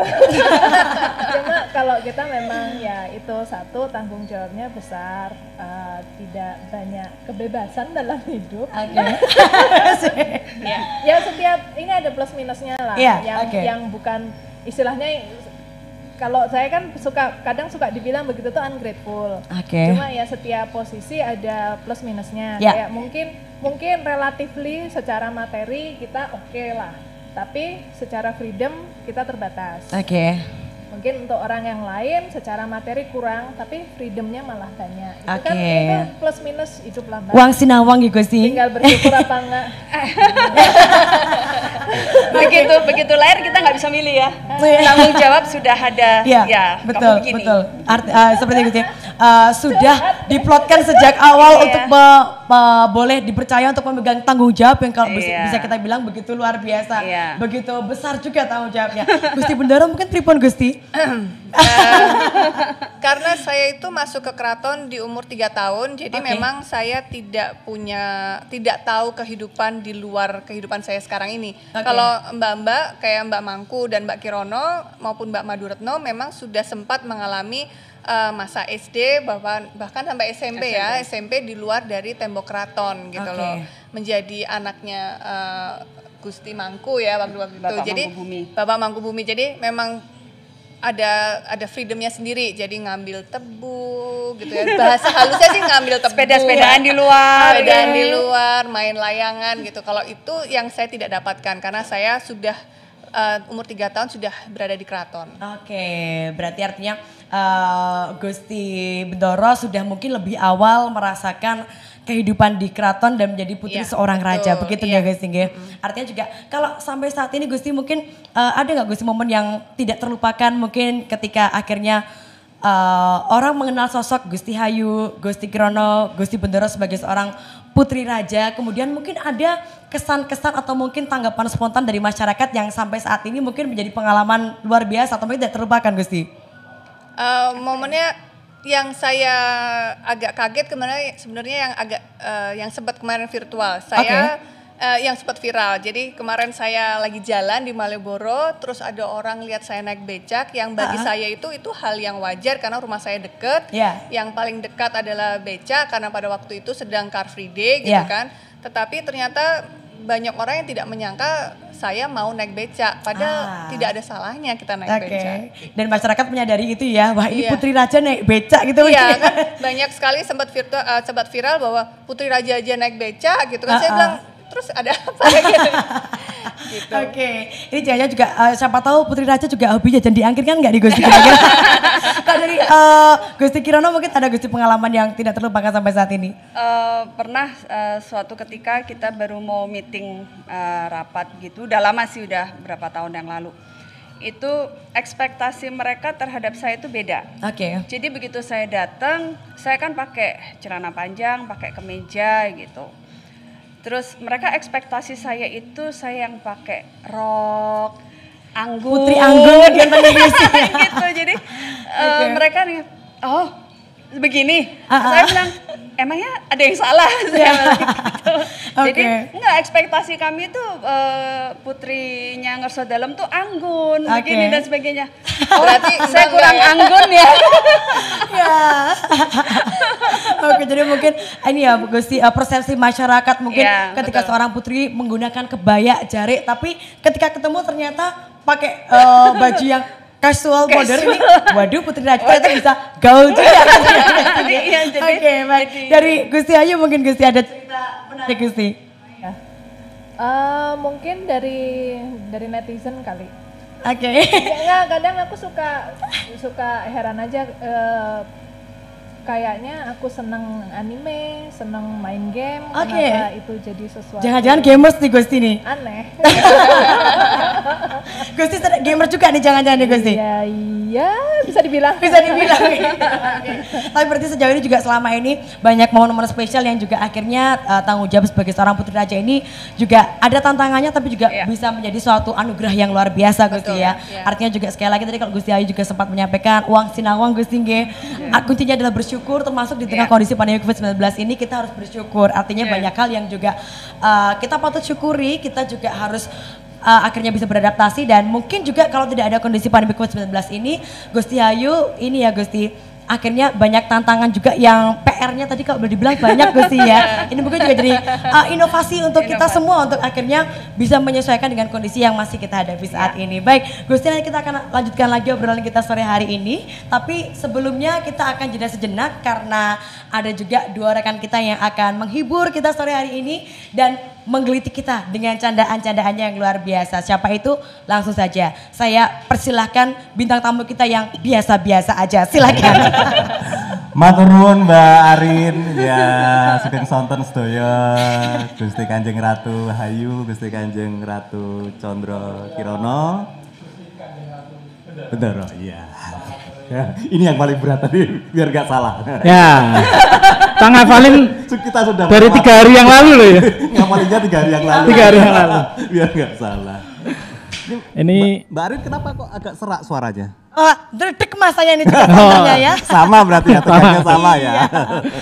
cuma kalau kita memang ya itu satu tanggung jawabnya besar uh, tidak banyak kebebasan dalam hidup okay. ya, ya setiap ini ada plus minusnya lah yeah, yang okay. yang bukan istilahnya kalau saya kan suka kadang suka dibilang begitu tuh ungrateful.
Okay.
Cuma ya setiap posisi ada plus minusnya. Yeah. Kayak mungkin mungkin relatively secara materi kita oke okay lah. Tapi secara freedom kita terbatas.
Oke. Okay
mungkin untuk orang yang lain secara materi kurang tapi freedomnya malah banyak. Itu okay. kan itu plus minus hidup lambat
uang sinawang gitu sih.
Tinggal bersyukur apa enggak?
Begitu begitu lahir kita nggak bisa milih ya. Tanggung jawab sudah ada.
Ya, ya betul betul. Arti, uh, seperti itu uh, sudah diplotkan sejak awal yeah. untuk me, me, boleh dipercaya untuk memegang tanggung jawab yang kalau yeah. bisa kita bilang begitu luar biasa yeah. begitu besar juga tanggung jawabnya Gusti Bendara mungkin tripon Gusti uh,
karena saya itu masuk ke keraton di umur tiga tahun, jadi okay. memang saya tidak punya, tidak tahu kehidupan di luar kehidupan saya sekarang ini. Okay. Kalau mbak-mbak kayak Mbak Mangku dan Mbak Kirono maupun Mbak Maduretno memang sudah sempat mengalami uh, masa SD bahkan bahkan sampai SMP, SMP ya SMP di luar dari tembok keraton gitu okay. loh menjadi anaknya uh, Gusti Mangku ya waktu waktu itu. Jadi Mangku Bapak Mangku Bumi jadi memang ada ada freedomnya sendiri. Jadi ngambil tebu gitu ya. Bahasa halusnya sih ngambil tebu.
Sepeda-sepedaan di luar
sepedaan di luar main layangan gitu. Kalau itu yang saya tidak dapatkan karena saya sudah uh, umur tiga tahun sudah berada di keraton.
Oke berarti artinya uh, Gusti Bendoro sudah mungkin lebih awal merasakan kehidupan di keraton dan menjadi putri ya, seorang betul, raja begitu ya guys ya. Artinya juga kalau sampai saat ini Gusti mungkin uh, ada nggak Gusti momen yang tidak terlupakan? Mungkin ketika akhirnya uh, orang mengenal sosok Gusti Hayu, Gusti Krono, Gusti Bendoro sebagai seorang putri raja. Kemudian mungkin ada kesan-kesan atau mungkin tanggapan spontan dari masyarakat yang sampai saat ini mungkin menjadi pengalaman luar biasa atau mungkin tidak terlupakan Gusti.
Uh, momennya yang saya agak kaget kemarin sebenarnya yang agak uh, yang sempat kemarin virtual. Saya okay. Uh, eh, yang sempat viral. Jadi kemarin saya lagi jalan di Malioboro, terus ada orang lihat saya naik becak. Yang bagi uh -huh. saya itu itu hal yang wajar karena rumah saya deket. Yeah. Yang paling dekat adalah becak karena pada waktu itu sedang Car Free Day gitu yeah. kan. Tetapi ternyata banyak orang yang tidak menyangka saya mau naik becak padahal ah. tidak ada salahnya kita naik okay. becak.
Dan masyarakat menyadari itu ya, wah ini iya. Putri Raja naik becak gitu
Iya kan banyak sekali sempat virtual uh, sempat viral bahwa Putri Raja aja naik becak gitu kan. Uh -uh. Saya bilang terus ada apa gitu.
gitu. Oke, okay. ini jangan juga uh, siapa tahu Putri Raja juga hobi jajan diangkir kan nggak di Gusti kira-kira? Kalau dari uh, Gusti Kirono mungkin ada Gusti pengalaman yang tidak terlupakan sampai saat ini?
Uh, pernah uh, suatu ketika kita baru mau meeting uh, rapat gitu, udah lama sih udah berapa tahun yang lalu itu ekspektasi mereka terhadap saya itu beda.
Oke. Okay.
Jadi begitu saya datang, saya kan pakai celana panjang, pakai kemeja gitu. Terus mereka ekspektasi saya itu saya yang pakai rok, anggun.
Putri anggun
gitu. gitu. Jadi okay. uh, mereka nih, oh begini. Uh -uh. Saya bilang, emangnya ada yang salah? Saya gitu. okay. Jadi enggak ekspektasi kami itu uh, putrinya Ngerso Dalam tuh anggun, okay. begini dan sebagainya. Oh, berarti saya kurang anggun ya. ya.
Oke, jadi mungkin ini ya Gusti uh, persepsi masyarakat mungkin
Iya,
ketika
betul.
seorang putri menggunakan kebaya jari, tapi ketika ketemu ternyata pakai uh, baju yang casual modern ini, waduh Putri Raja ternyata bisa gaul juga. kan?
Iya, jadi-
Oke, baik. Dari Gusti Ayu mungkin Gusti ada cerita menarik Gusti.
Ya. Eh, mungkin dari dari netizen kali.
Oke.
Enggak, kadang aku suka suka heran aja eh, kayaknya aku seneng anime, seneng main game,
Oke.
kenapa itu jadi sesuatu
Jangan-jangan gamers nih Gusti nih.
aneh.
Gusti gamer juga nih jangan-jangan nih Gusti.
Iya, iya, bisa dibilang.
bisa dibilang. Oke. Tapi berarti sejauh ini juga selama ini banyak momen-momen spesial yang juga akhirnya uh, tanggung jawab sebagai seorang putri raja ini juga ada tantangannya tapi juga
Iya.
bisa menjadi suatu anugerah yang luar biasa Gusti
Betul,
ya.
iya.
Artinya juga sekali lagi tadi kalau Gusti Ayu juga sempat menyampaikan uang sinawang Gusti nggih. Uh, kuncinya adalah bersyukur termasuk di tengah
Iya.
kondisi pandemi Covid-19 ini kita harus bersyukur. Artinya
Iya.
banyak hal yang juga uh, kita patut syukuri, kita juga harus uh, akhirnya bisa beradaptasi dan mungkin juga kalau tidak ada kondisi pandemi COVID-19 ini, Gusti Ayu ini ya Gusti, akhirnya banyak tantangan juga yang PR-nya tadi kalau boleh dibilang banyak Gusti ya. Ini mungkin juga jadi uh, inovasi untuk kita
Inovasi.
semua untuk akhirnya bisa menyesuaikan dengan kondisi yang masih kita hadapi saat ini. Baik, Gusti nanti kita akan lanjutkan lagi obrolan kita sore hari ini. Tapi sebelumnya kita akan jeda sejenak karena ada juga dua rekan kita yang akan menghibur kita sore hari ini dan menggelitik kita dengan candaan-candaannya yang luar biasa. Siapa itu? Langsung saja. Saya persilahkan bintang tamu kita yang biasa-biasa aja. Silakan.
Matur nuwun Mbak Arin ya sugeng sonten sedaya Gusti Kanjeng Ratu Hayu Gusti Kanjeng Ratu Condro Kirono Bener oh, iya Ya, ini yang paling berat tadi biar gak salah
Ya. Kang ngafalin
kita sudah
dari tiga hari yang lalu loh ya.
Ngapalinnya tiga hari yang lalu.
Tiga hari yang lalu.
biar gak salah.
Ini
Mbak Arin kenapa kok agak serak suaranya
Oh, dredek mas saya ini juga
Oh.
tanya ya.
sama berarti ya tegaknya sama ya
Iya.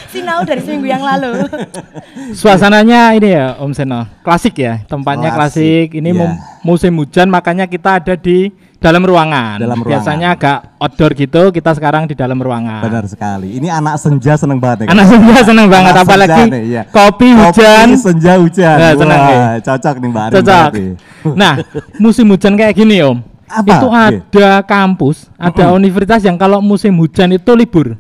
Sinau dari seminggu yang lalu.
suasananya ini ya Om Seno. Klasik ya, tempatnya
Klasik,
klasik. Ini mu- musim hujan makanya kita ada di dalam ruangan.
Dalam ruangan.
Biasanya agak outdoor gitu, kita sekarang di dalam ruangan.
benar sekali ini anak senja seneng banget ya
Anak senja seneng banget
Anak
apalagi
senja nih, iya.
kopi hujan.
senja hujan.
Nah, senang
Wah, cocok nih Mbak Arin
Cocok.
berarti.
Nah, musim hujan kayak gini Om.
Apa?
Itu
Oke.
ada kampus, ada universitas yang kalau musim hujan itu libur.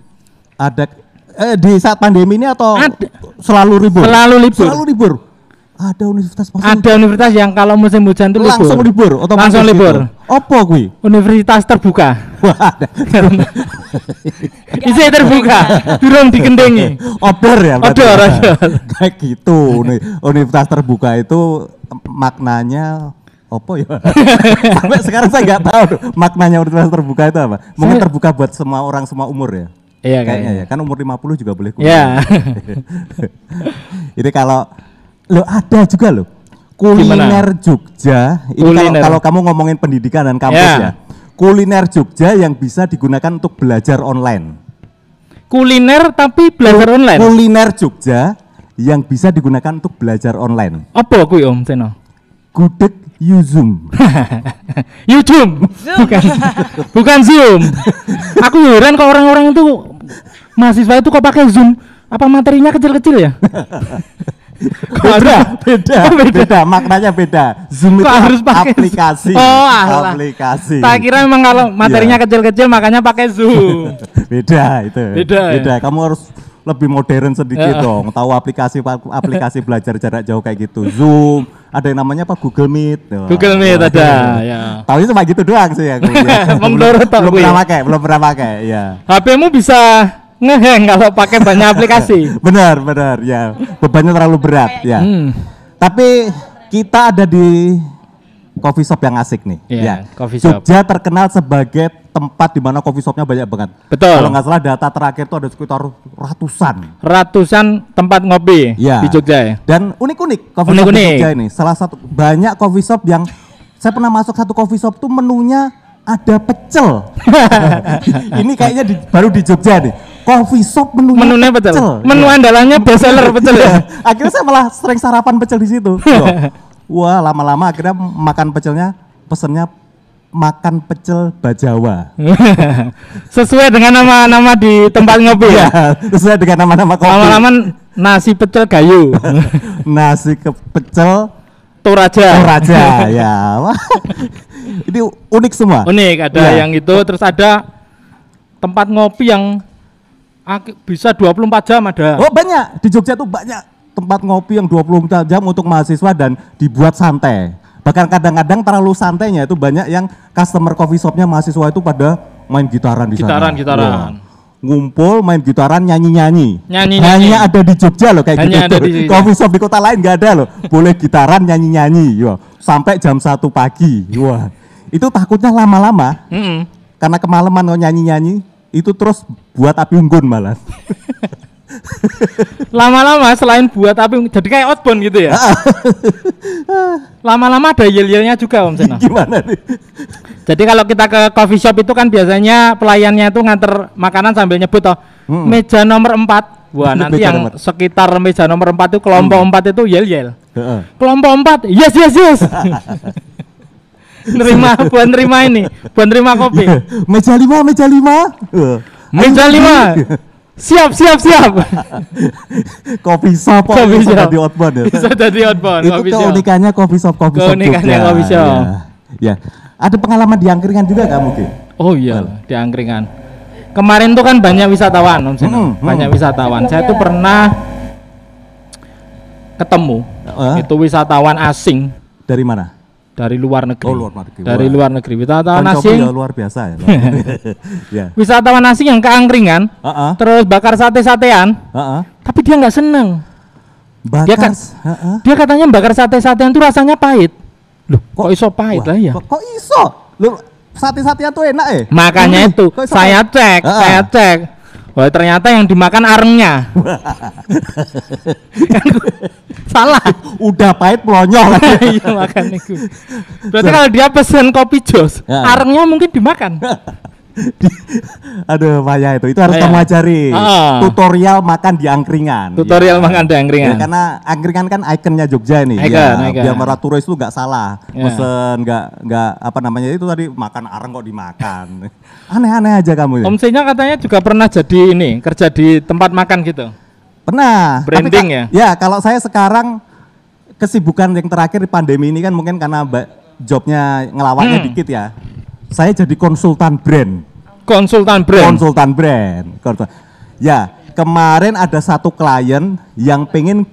Ada eh, di saat pandemi ini atau
Ada.
selalu libur?
Selalu libur.
Selalu libur. Ada universitas
Ada universitas yang kalau musim hujan itu libur.
langsung libur, otomatis
Langsung
gitu.
libur.
Opo kuwi?
Universitas terbuka. Isi terbuka, durung dikendengi.
Odor ya.
Odor,
ya?
odor.
Kayak gitu. Uni- Universitas terbuka itu maknanya opo ya? Sampai sekarang saya nggak tahu tuh, maknanya universitas terbuka itu apa. Mungkin
Saya-
terbuka buat semua orang semua umur ya.
Iya
Kayaknya ya, kan umur 50 juga boleh
Iya.
Ini kalau lo ada juga loh kuliner Jogja. Ini kalau,
Kuliner.
kalau kamu ngomongin pendidikan dan kampus
Ya.
ya. Kuliner Jogja yang bisa digunakan untuk belajar online.
Kuliner tapi belajar online.
Kuliner Jogja yang bisa digunakan untuk belajar online.
Apa kuwi Om Seno?
Gudeg Yuzum.
YouTube. Bukan. Bukan Zoom. Aku heran kok orang-orang itu mahasiswa itu kok pakai Zoom. Apa materinya kecil-kecil ya?
beda, beda,
Oh, beda.
beda, maknanya beda. Zoom
Kok
itu
harus pakai
aplikasi.
Oh, alah.
aplikasi.
Tak kira memang kalau materinya
Iya.
kecil-kecil makanya pakai Zoom.
beda itu.
Beda ya?
Beda. Kamu harus lebih modern sedikit
Ya.
dong. Tahu aplikasi aplikasi belajar jarak jauh kayak gitu. Zoom, ada yang namanya apa Google Meet.
Google Meet
Wah.
ada, ya.
Tahu cuma gitu doang sih aku. ya.
Emang
belum, belum pernah pakai, belum pernah pakai. Ya.
HP-mu bisa ngeheng kalau pakai banyak aplikasi.
Benar, benar. Ya, bebannya terlalu berat. Ya.
Hmm.
Tapi kita ada di coffee shop yang asik nih.
Iya,
ya.
coffee shop.
Jogja terkenal sebagai tempat di mana coffee shopnya banyak banget.
Betul.
Kalau nggak salah data terakhir itu ada sekitar ratusan.
Ratusan tempat ngopi
Ya.
di Jogja ya.
Dan unik-unik coffee shop di. Jogja ini. Salah satu banyak coffee shop yang saya pernah masuk satu coffee shop tuh menunya ada pecel. ini kayaknya di- baru di Jogja nih. Coffee shop menunya,
Menunya betul. Menu
Ya.
andalannya best seller betul ya.
akhirnya saya malah sering sarapan pecel di situ. Wah, lama-lama akhirnya makan pecelnya pesennya makan pecel bajawa.
Sesuai dengan nama-nama di tempat ngopi ya.
Ya, sesuai dengan nama-nama kopi.
Lama-lama nasi pecel gayu.
Nasi ke pecel
Toraja.
Toraja ya. Wah. Ini unik semua.
Unik ada
Iya.
yang itu terus ada tempat ngopi yang bisa 24 jam ada.
Oh banyak di Jogja tuh banyak tempat ngopi yang 24 jam untuk mahasiswa dan dibuat santai. Bahkan kadang-kadang terlalu santainya itu banyak yang customer coffee shopnya mahasiswa itu pada main gitaran di sana.
Gitaran, gitaran.
Wah. Ngumpul main gitaran nyanyi-nyanyi.
Nyanyi-nyanyi.
Hanya ada di Jogja loh kayak
Hanya
gitu.
ada di Jogja.
Coffee shop di kota lain nggak ada loh. Boleh gitaran nyanyi-nyanyi. Wah. Sampai jam 1 pagi. Wah. Itu takutnya lama-lama karena kemalaman nyanyi-nyanyi itu terus buat api unggun malah.
Lama-lama selain buat api jadi kayak outbound gitu ya. Lama-lama ada yel-yelnya juga Om Seno.
Gimana nih?
Jadi kalau kita ke coffee shop itu kan biasanya pelayannya itu nganter makanan sambil nyebut toh
Mm-mm.
meja nomor 4. Wah, nanti
Meja
yang
nomor.
sekitar meja nomor 4 itu kelompok 4 itu yel-yel. Kelompok 4, yes yes yes. nerima buat nerima ini, buat nerima kopi.
meja lima, meja lima.
Meja 5. Siap, siap, siap.
Kopi shop bisa
shop.
jadi outbound ya.
Bisa jadi outbound
Itu
coffee
keunikannya kopi shop kopi shop
Keunikannya coffee shop.
Ya. ya. Ada pengalaman di angkringan juga kamu Ki?
Oh iya, di angkringan. Kemarin tuh kan banyak wisatawan, Om Seno.
Hmm, hmm.
Banyak wisatawan. Saya tuh pernah ketemu
Eh?
itu wisatawan asing
Dari mana?
Dari luar negeri.
Oh, luar negeri.
Dari
Wah.
luar negeri. Wisatawan
Kan
asing.
ya luar biasa ya. ya.
Wisatawan asing yang ke angkringan,
Heeh.
terus bakar sate-satean,
Heeh.
tapi dia nggak seneng.
Bakar.
Dia kan-
heeh.
Dia katanya bakar sate-satean tuh rasanya pahit. Loh, kok iso pahit
Wah,
lah ya?
Kok, kok iso? Lu sate-satean tuh enak ya?
Makanya
Hmm,
itu
kok
saya
pahit?
cek,
Ah.
saya cek. Wah ternyata yang dimakan arengnya. Kan Salah.
Udah pahit melonyol.
Iya makan itu. Berarti kalau dia pesen kopi jos,
Ya.
arengnya mungkin dimakan.
Aduh, Maya itu. Itu harus
Maya.
kamu ajari.
Ah.
Tutorial makan di angkringan.
Tutorial
Ya.
makan di angkringan.
Ya, karena angkringan kan ikonnya Jogja nih.
Icon,
ya,
icon.
biar para turis itu nggak salah.
Ya.
Pesen nggak nggak apa namanya itu tadi makan areng kok dimakan. Aneh-aneh aja kamu. ya.
Om Senya katanya juga pernah jadi ini kerja di tempat makan gitu.
Pernah.
Branding ya?
Ya, kalau saya sekarang kesibukan yang terakhir di pandemi ini kan mungkin karena jobnya ngelawaknya
Hmm.
dikit ya. Saya jadi konsultan brand.
Konsultan brand.
konsultan brand. Konsul- Ya, kemarin ada satu klien yang pengen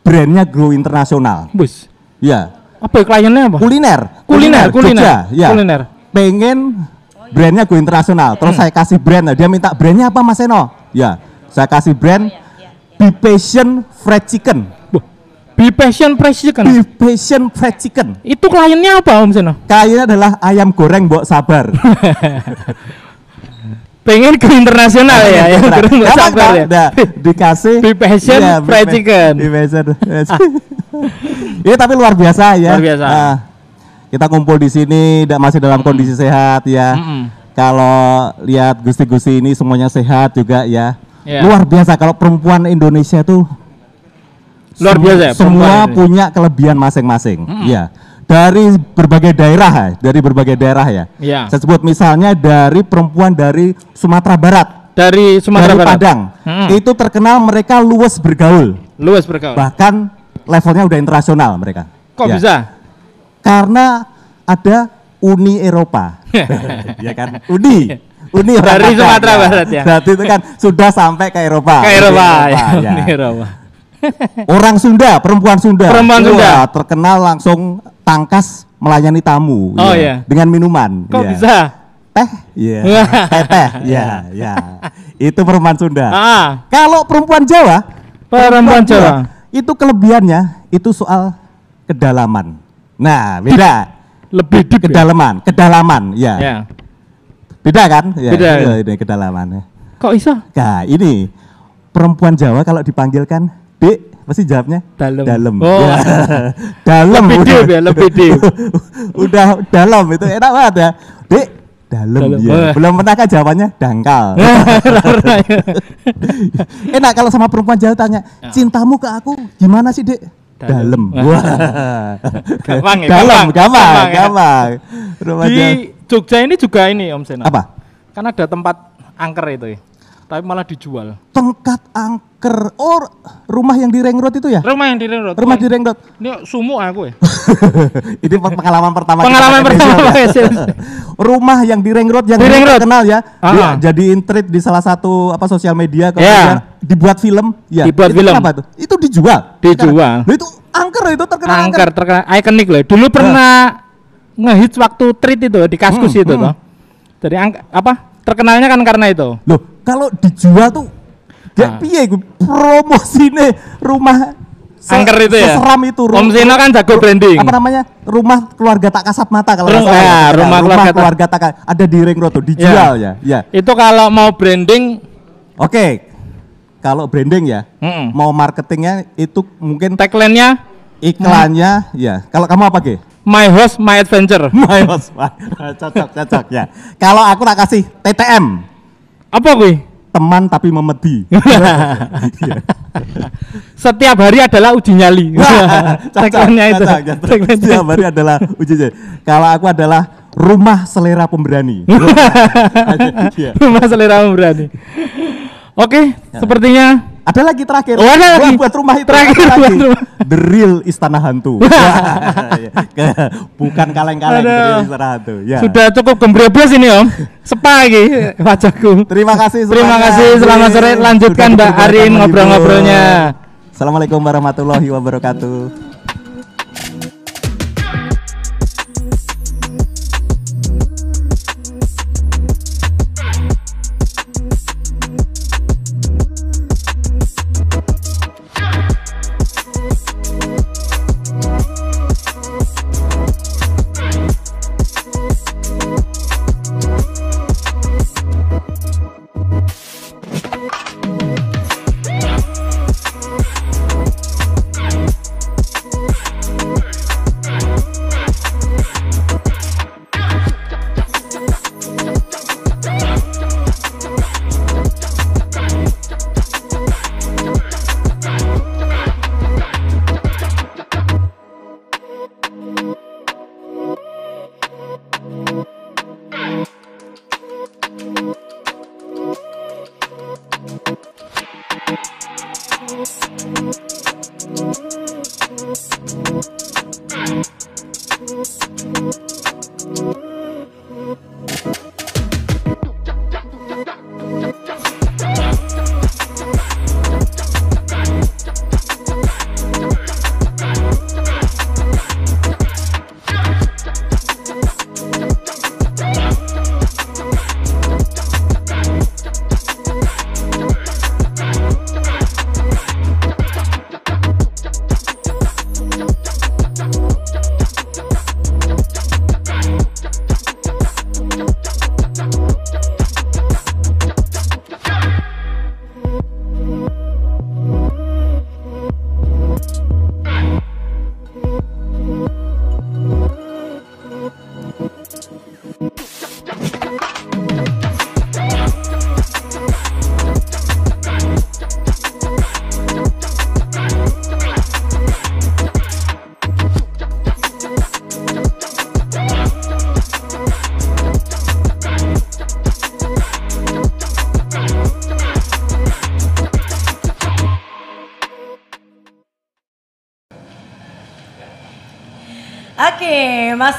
brandnya grow internasional.
Bus.
Ya,
Apa ya, kliennya apa?
kuliner.
Kuliner, kuliner,
Jogja, ya.
kuliner.
Pengen brandnya go internasional. Terus
Hmm.
saya kasih brand. Nah, dia minta brandnya apa Mas Eno? Ya, saya kasih brand Be Passion Fried Chicken.
Buh. Be passion fresh chicken.
Be Passion Fried Chicken.
Itu kliennya apa Om Seno?
Kayaknya adalah ayam goreng mbok sabar.
Pengen ke internasional ya, kurang nggak
Gampang
sabar ya.
Nah, dikasih
Be Passion
Be
Fried Chicken.
Be Passion. Ini tapi luar biasa ya.
Luar biasa.
Nah, kita kumpul di sini masih dalam kondisi sehat ya.
Mm-mm.
Kalau lihat gusti-gusti ini semuanya sehat juga ya.
Iya.
Luar biasa kalau perempuan Indonesia tuh
Luar biasa ya,
Semua
Indonesia.
punya kelebihan masing-masing. Ya. Dari berbagai daerah, ya, dari berbagai daerah ya.
Iya.
Saya sebut misalnya dari perempuan dari Sumatera Barat,
Dari Sumatera
dari
Barat.
Padang.
Hmm.
Itu terkenal mereka luwes bergaul.
Luas bergaul.
Bahkan levelnya udah internasional mereka.
Kok
Ya.
bisa?
Karena ada Uni Eropa. ya kan? Uni. Uni
Dari Sumatera
ya.
Barat ya.
Berarti itu kan sudah sampai ke Eropa.
Ke Eropa, ya.
ya.
Uni Eropa.
Orang Sunda, perempuan Sunda.
Perempuan
Wah,
Sunda.
terkenal langsung tangkas melayani tamu.
Oh,
ya,
iya.
Dengan minuman.
Kok
ya.
bisa?
Teh, iya. teh, teh, ya, ya. Itu perempuan Sunda.
Ah,
Kalau perempuan Jawa,
perempuan Jawa.
itu kelebihannya itu soal kedalaman. Nah, beda.
Lebih deep ya?
Kedalaman, kedalaman, ya.
Ya.
Beda kan? Ya,
Beda.
iya, ini kedalaman.
Kok iso?
Nah, ini perempuan Jawa kalau dipanggilkan, "Dek," pasti jawabnya
Dalem.
Dalem.
Oh.
Ya. dalam.
Lebih deep ya, lebih deep.
udah dalam itu enak banget ya. Dek, dalam
Dalem.
ya.
Oh.
Belum pernah kan jawabannya dangkal. Enak kalau sama perempuan Jawa tanya,
Ya.
"Cintamu ke aku gimana sih, Dek?" Dalam. Wah.
Gampang ya,
Dalam,
gampang.
gampang,
Gampang ya.
gampang.
Di Jogja ini juga ini Om Sena.
apa?
Kan ada tempat angker itu ya. Tapi malah dijual.
Tongkat angker. Oh, rumah yang di Ring Road itu ya?
Rumah yang di Ring Road.
Rumah di Ring Road.
Ini sumuk aku ya.
Ini pengalaman pertama
Pengalaman pertama
ya. Rumah yang di Ring Road yang
Di Ring Road.
terkenal ya.
Ah.
Dia jadiin treat di salah satu apa sosial media kemudian dibuat film. Ya.
Dibuat
itu
film.
Kenapa tuh? Itu dijual.
Dijual.
Loh, itu angker itu terkenal angker.
angker terkenal ikonik loh. Dulu pernah ngehits waktu treat itu di Kaskus
Hmm,
itu
hmm.
toh. Jadi apa? Terkenalnya kan karena itu.
Loh, kalau dijual tuh
Ah.
gak piye gue promosine rumah
Angker itu ya?
Seseram itu.
Om Zeno kan jago branding.
Apa namanya? Rumah keluarga tak kasat mata kalau nggak
Rum-
salah.
ya,
Ya,
rumah keluarga tak-
keluarga tak ada di ring road tuh dijual ya. Ya.
Itu kalau mau branding
Oke. Kalau branding ya,
Mm-mm.
mau marketingnya itu mungkin
tagline-nya
iklannya ya. Kalau kamu apa Ge?
My House My Adventure.
My host, cocok cocok ya. Kalau aku tak kasih TTM,
Apa gue?
Teman tapi memedi. Iya.
Setiap hari adalah uji nyali. Tagline-nya itu.
Setiap hari adalah uji nyali. Kalau aku adalah rumah selera pemberani. Iya.
Rumah selera berani. Oke, sepertinya
Ada lagi terakhir.
Oh, ada
Buat-
lagi.
Buat rumah itu.
Terakhir
lagi.
rumah.
The real istana hantu. Iya. Bukan kaleng-kaleng, the real istana hantu. Ya.
sudah cukup gembrebes ini Om. Sepa lagi wajahku.
Terima kasih
Terima kasih, selamat sore.
Sudah
Lanjutkan Mbak Arin ngobrol-ngobrolnya.
Assalamualaikum warahmatullahi wabarakatuh.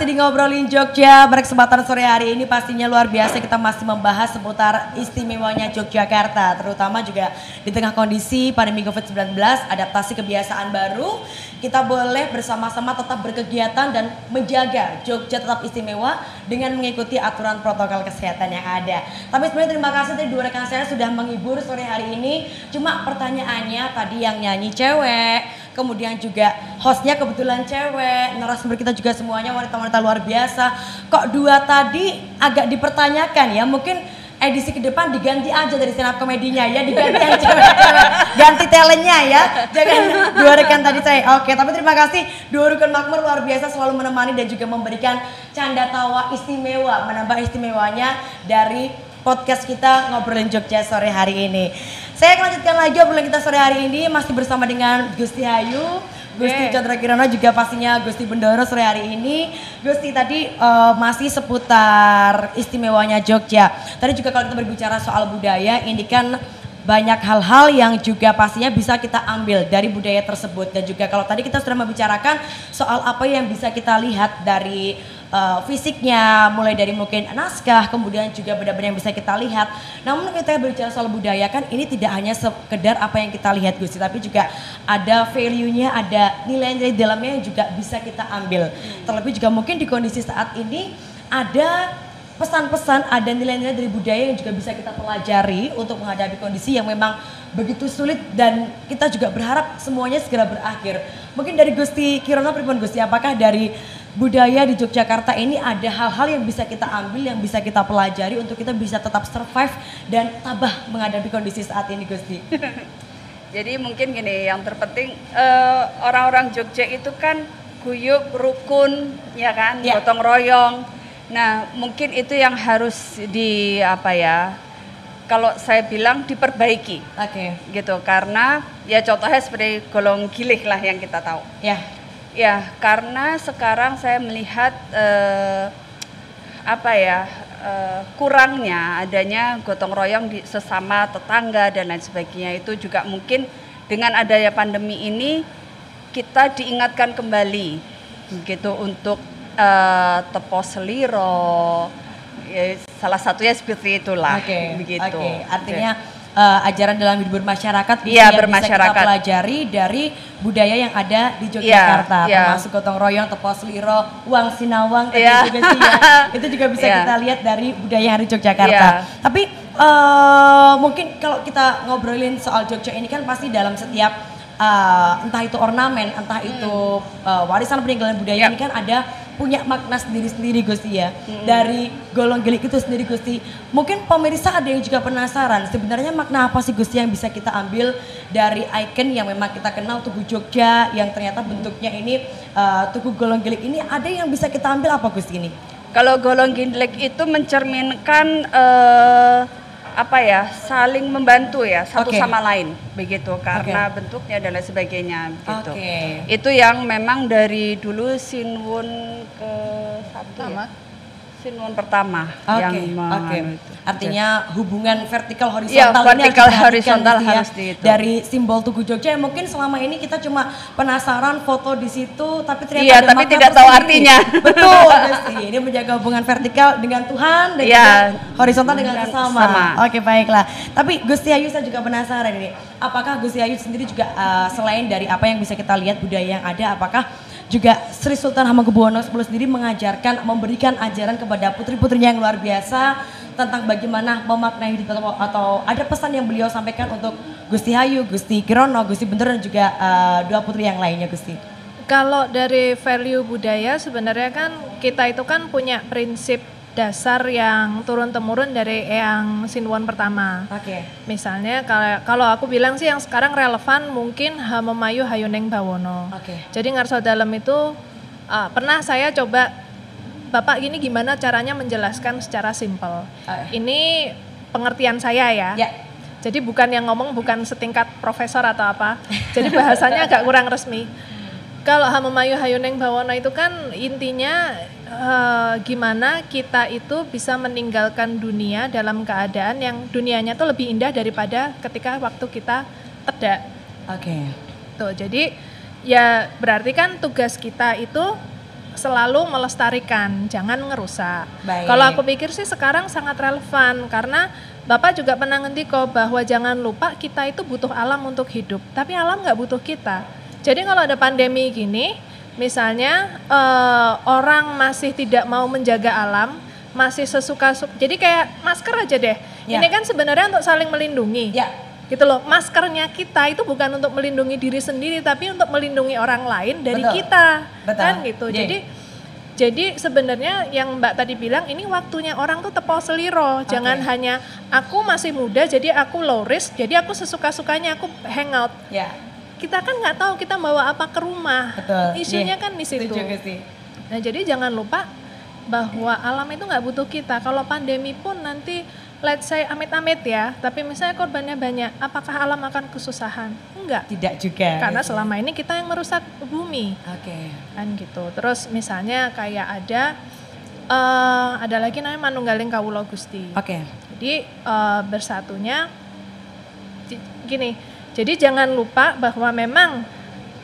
Masih di ngobrolin Jogja pada kesempatan sore hari ini pastinya luar biasa kita masih membahas seputar istimewanya Yogyakarta terutama juga di tengah kondisi pandemi Covid-19, adaptasi kebiasaan baru, kita boleh bersama-sama tetap berkegiatan dan menjaga Jogja tetap istimewa dengan mengikuti aturan protokol kesehatan yang ada. Tapi sebenarnya terima kasih tadi dua rekan saya sudah menghibur sore hari ini. Cuma pertanyaannya tadi yang nyanyi cewek, kemudian juga hostnya kebetulan cewek, narasumber kita juga semuanya wanita-wanita luar biasa. Kok dua tadi agak dipertanyakan ya, mungkin edisi ke depan diganti aja dari stand komedinya ya, diganti cewek-cewek, ganti talentnya ya, jangan dua rekan tadi saya. Oke, tapi terima kasih dua rukun makmur luar biasa selalu menemani dan juga memberikan canda tawa istimewa, menambah istimewanya dari podcast kita ngobrolin Jogja sore hari ini. Saya akan lanjutkan lagi obrolan kita sore hari ini masih bersama dengan Gusti Hayu, Gusti yeah. Chandra Kirana juga pastinya Gusti Bendoro sore hari ini. Gusti tadi uh, masih seputar istimewanya Jogja. Tadi juga kalau kita berbicara soal budaya, ini kan banyak hal-hal yang juga pastinya bisa kita ambil dari budaya tersebut dan juga kalau tadi kita sudah membicarakan soal apa yang bisa kita lihat dari uh, fisiknya mulai dari mungkin naskah kemudian juga benda-benda yang bisa kita lihat. Namun kita berbicara soal budaya kan ini tidak hanya sekedar apa yang kita lihat Gusti tapi juga ada value-nya ada nilai-nilai dalamnya yang juga bisa kita ambil. Terlebih juga mungkin di kondisi saat ini ada pesan-pesan ada nilai-nilai dari budaya yang juga bisa kita pelajari untuk menghadapi kondisi yang memang begitu sulit dan kita juga berharap semuanya segera berakhir. Mungkin dari Gusti Kirono Pripun Gusti, apakah dari budaya di Yogyakarta ini ada hal-hal yang bisa kita ambil, yang bisa kita pelajari untuk kita bisa tetap survive dan tabah menghadapi kondisi saat ini Gusti?
Jadi mungkin gini, yang terpenting uh, orang-orang Jogja itu kan guyup, rukun, ya kan, ya. gotong royong Nah, mungkin itu yang harus di apa ya? Kalau saya bilang diperbaiki.
Oke.
Okay. Gitu karena ya contohnya seperti golong gilih lah yang kita tahu.
Ya.
Ya, karena sekarang saya melihat eh, apa ya? Uh, kurangnya adanya gotong royong di sesama tetangga dan lain sebagainya itu juga mungkin dengan adanya pandemi ini kita diingatkan kembali gitu untuk uh, tepo seliro ya, salah satunya seperti itulah
okay,
begitu
okay. artinya okay. Uh, eh, ajaran dalam hidup bermasyarakat
iya, yang bisa kita
pelajari dari budaya yang ada di Yogyakarta yeah, yeah. termasuk gotong royong, tepo seliro, uang sinawang tadi yeah. juga sih ya itu juga bisa yeah. kita lihat dari budaya yang ada di Yogyakarta. Yeah. Tapi uh, mungkin kalau kita ngobrolin soal Jogja ini kan pasti dalam setiap uh, entah itu ornamen, entah hmm. itu uh, warisan peninggalan budaya yeah. ini kan ada punya makna sendiri-sendiri Gusti ya. Hmm. Dari golong gelik itu sendiri Gusti. Mungkin pemirsa ada yang juga penasaran sebenarnya makna apa sih Gusti yang bisa kita ambil dari ikon yang memang kita kenal Tugu Jogja yang ternyata bentuknya ini uh, Tugu Golong Gelik ini ada yang bisa kita ambil apa Gusti ini?
Kalau golong gelik itu mencerminkan uh, apa ya saling membantu ya satu okay. sama lain begitu karena okay. bentuknya dan lain sebagainya gitu okay. itu yang memang dari dulu Sinwon ke satu ya? Sinwon pertama
okay.
yang
okay. Artinya okay. hubungan vertikal horizontal
ya, vertikal harus horizontal gitu ya, harus di itu.
dari simbol Tugu Jogja. Mungkin selama ini kita cuma penasaran foto di situ, tapi ternyata
iya,
ada
tapi tidak tahu artinya.
Betul. Ini menjaga hubungan vertikal dengan Tuhan dan ya, horizontal dengan sesama. Oke, baiklah. Tapi Gusti Ayu saya juga penasaran ini. Apakah Gusti Ayu sendiri juga uh, selain dari apa yang bisa kita lihat budaya yang ada, apakah juga Sri Sultan Hamengkubuwono X sendiri mengajarkan, memberikan ajaran kepada putri-putrinya yang luar biasa tentang bagaimana memaknai hidup atau, atau ada pesan yang beliau sampaikan untuk Gusti Hayu, Gusti Kirono, Gusti Bender dan juga uh, dua putri yang lainnya Gusti.
Kalau dari value budaya sebenarnya kan kita itu kan punya prinsip dasar yang turun temurun dari yang Sinwon pertama.
Oke. Okay.
Misalnya kalau kalau aku bilang sih yang sekarang relevan mungkin Hamemayu Hayuneng Bawono.
Oke. Okay.
Jadi Ngarso Dalam itu uh, pernah saya coba Bapak gini gimana caranya menjelaskan secara simpel. Uh. Ini pengertian saya ya.
Yeah.
Jadi bukan yang ngomong bukan setingkat profesor atau apa. Jadi bahasanya agak kurang resmi. Kalau Hamemayu Hayuneng Bawono itu kan intinya uh, gimana kita itu bisa meninggalkan dunia dalam keadaan yang dunianya tuh lebih indah daripada ketika waktu kita tedak.
Oke. Okay.
Tuh, jadi ya berarti kan tugas kita itu selalu melestarikan, jangan ngerusak. Kalau aku pikir sih sekarang sangat relevan karena Bapak juga pernah ngendiko bahwa jangan lupa kita itu butuh alam untuk hidup, tapi alam nggak butuh kita. Jadi kalau ada pandemi gini, Misalnya uh, orang masih tidak mau menjaga alam, masih sesuka-suka. Jadi kayak masker aja deh. Ya. Ini kan sebenarnya untuk saling melindungi.
Ya.
Gitu loh. Maskernya kita itu bukan untuk melindungi diri sendiri tapi untuk melindungi orang lain dari Betul. kita. Betul. Kan gitu. Yeah. Jadi jadi sebenarnya yang Mbak tadi bilang ini waktunya orang tuh tepo seliro. Jangan hanya aku masih muda jadi aku low risk, jadi aku sesuka-sukanya aku hangout.
Ya
kita kan nggak tahu kita bawa apa ke rumah.
Betul.
Isunya yeah. kan di situ. Nah jadi jangan lupa bahwa alam itu nggak butuh kita. Kalau pandemi pun nanti let's say amit-amit ya, tapi misalnya korbannya banyak, apakah alam akan kesusahan? Enggak.
Tidak juga.
Karena selama ini kita yang merusak bumi.
Oke. Okay.
Kan gitu. Terus misalnya kayak ada uh, ada lagi namanya Manunggaling Kawulo Gusti.
Oke. Okay.
Jadi uh, bersatunya gini. Jadi jangan lupa bahwa memang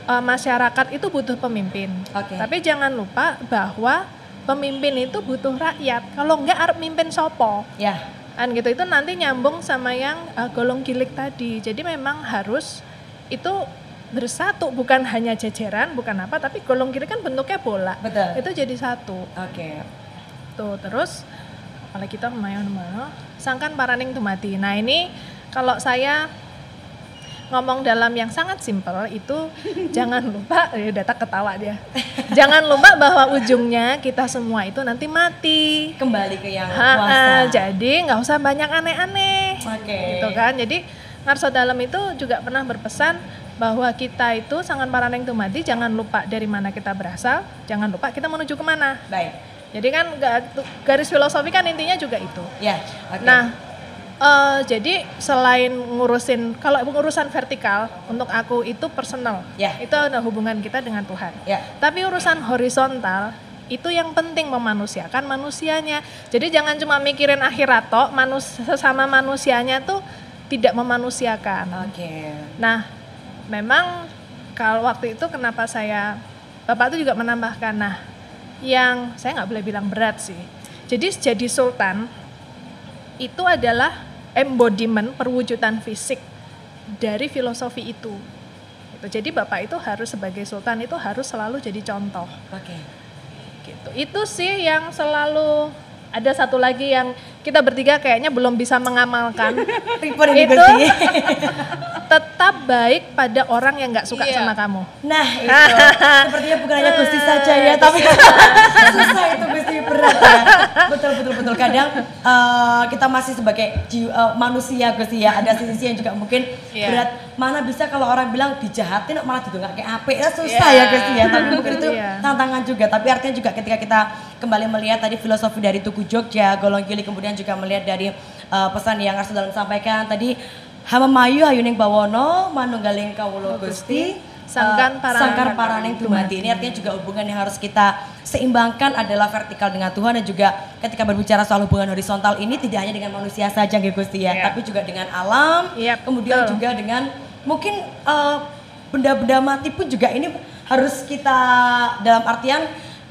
uh, masyarakat itu butuh pemimpin.
Okay.
Tapi jangan lupa bahwa pemimpin itu butuh rakyat. Kalau enggak harus mimpin sopo.
Ya
kan gitu itu nanti nyambung sama yang uh, golong gilik tadi jadi memang harus itu bersatu bukan hanya jajaran bukan apa tapi golong gilik kan bentuknya bola
betul
itu jadi satu
oke okay.
tuh terus kalau kita lumayan mana sangkan paraning mati nah ini kalau saya ngomong dalam yang sangat simpel itu jangan lupa ya udah tak ketawa dia. Jangan lupa bahwa ujungnya kita semua itu nanti mati.
Kembali ke yang kuasa
jadi nggak usah banyak aneh-aneh.
Okay.
gitu kan? Jadi Ngarso dalam itu juga pernah berpesan bahwa kita itu sangat paraneng mati jangan lupa dari mana kita berasal jangan lupa kita menuju ke mana.
Baik.
Jadi kan garis filosofi kan intinya juga itu.
Ya okay.
nah Uh, jadi selain ngurusin kalau urusan vertikal untuk aku itu personal,
yeah.
itu ada hubungan kita dengan Tuhan.
Yeah.
Tapi urusan horizontal itu yang penting memanusiakan manusianya. Jadi jangan cuma mikirin akhirat toh, manus sesama manusianya tuh tidak memanusiakan.
Oke. Okay.
Nah, memang kalau waktu itu kenapa saya Bapak itu juga menambahkan, nah yang saya nggak boleh bilang berat sih. Jadi jadi sultan itu adalah embodiment perwujudan fisik dari filosofi itu. Gitu. Jadi bapak itu harus sebagai sultan itu harus selalu jadi contoh.
Oke. Okay.
Gitu. Itu sih yang selalu ada satu lagi yang kita bertiga kayaknya belum bisa mengamalkan.
itu
tetap baik pada orang yang nggak suka iya. sama kamu.
Nah itu sepertinya bukan hanya Gusti saja ya, tapi susah itu Gusti berat ya. Betul betul betul kadang uh, kita masih sebagai jiwa, uh, manusia Gusti ya ada sisi yang juga mungkin yeah. berat. Mana bisa kalau orang bilang dijahatin malah nggak kayak apa ya susah yeah. ya Gusti ya. Tapi mungkin itu yeah. tantangan juga. Tapi artinya juga ketika kita kembali melihat tadi filosofi dari Tugu Jogja, Golong Gili kemudian juga melihat dari uh, pesan yang harus dalam sampaikan tadi Hamamayu Hayuning Bawono Manunggaling Kawulo Gusti
Sangkan
uh, Sangkar Paraning Dumati. Ini artinya juga hubungan yang harus kita seimbangkan adalah vertikal dengan Tuhan dan juga ketika berbicara soal hubungan horizontal ini tidak hanya dengan manusia saja ya Gusti ya, yeah. tapi juga dengan alam,
yep,
kemudian betul. juga dengan mungkin benda benda-benda mati pun juga ini harus kita dalam artian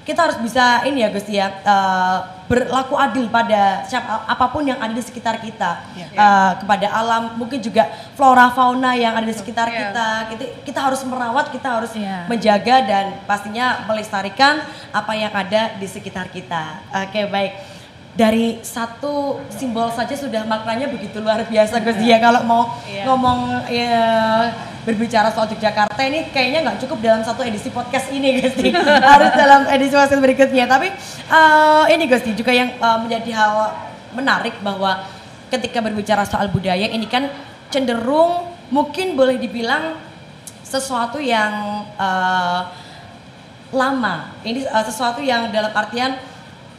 kita harus bisa ini ya Gusti ya uh, berlaku adil pada siapa apa pun yang ada di sekitar kita yeah. Ya. uh, kepada alam mungkin juga flora fauna yang ada di sekitar yeah. kita kita kita harus merawat kita harus yeah. menjaga dan pastinya melestarikan apa yang ada di sekitar kita oke okay, baik dari satu simbol saja sudah maknanya begitu luar biasa Gus ya kalau mau yeah. ngomong ya berbicara soal Yogyakarta ini kayaknya nggak cukup dalam satu edisi podcast ini Gus harus dalam edisi podcast berikutnya. Tapi uh, ini Gus juga yang uh, menjadi hal menarik bahwa ketika berbicara soal budaya ini kan cenderung mungkin boleh dibilang sesuatu yang uh, lama. Ini uh, sesuatu yang dalam artian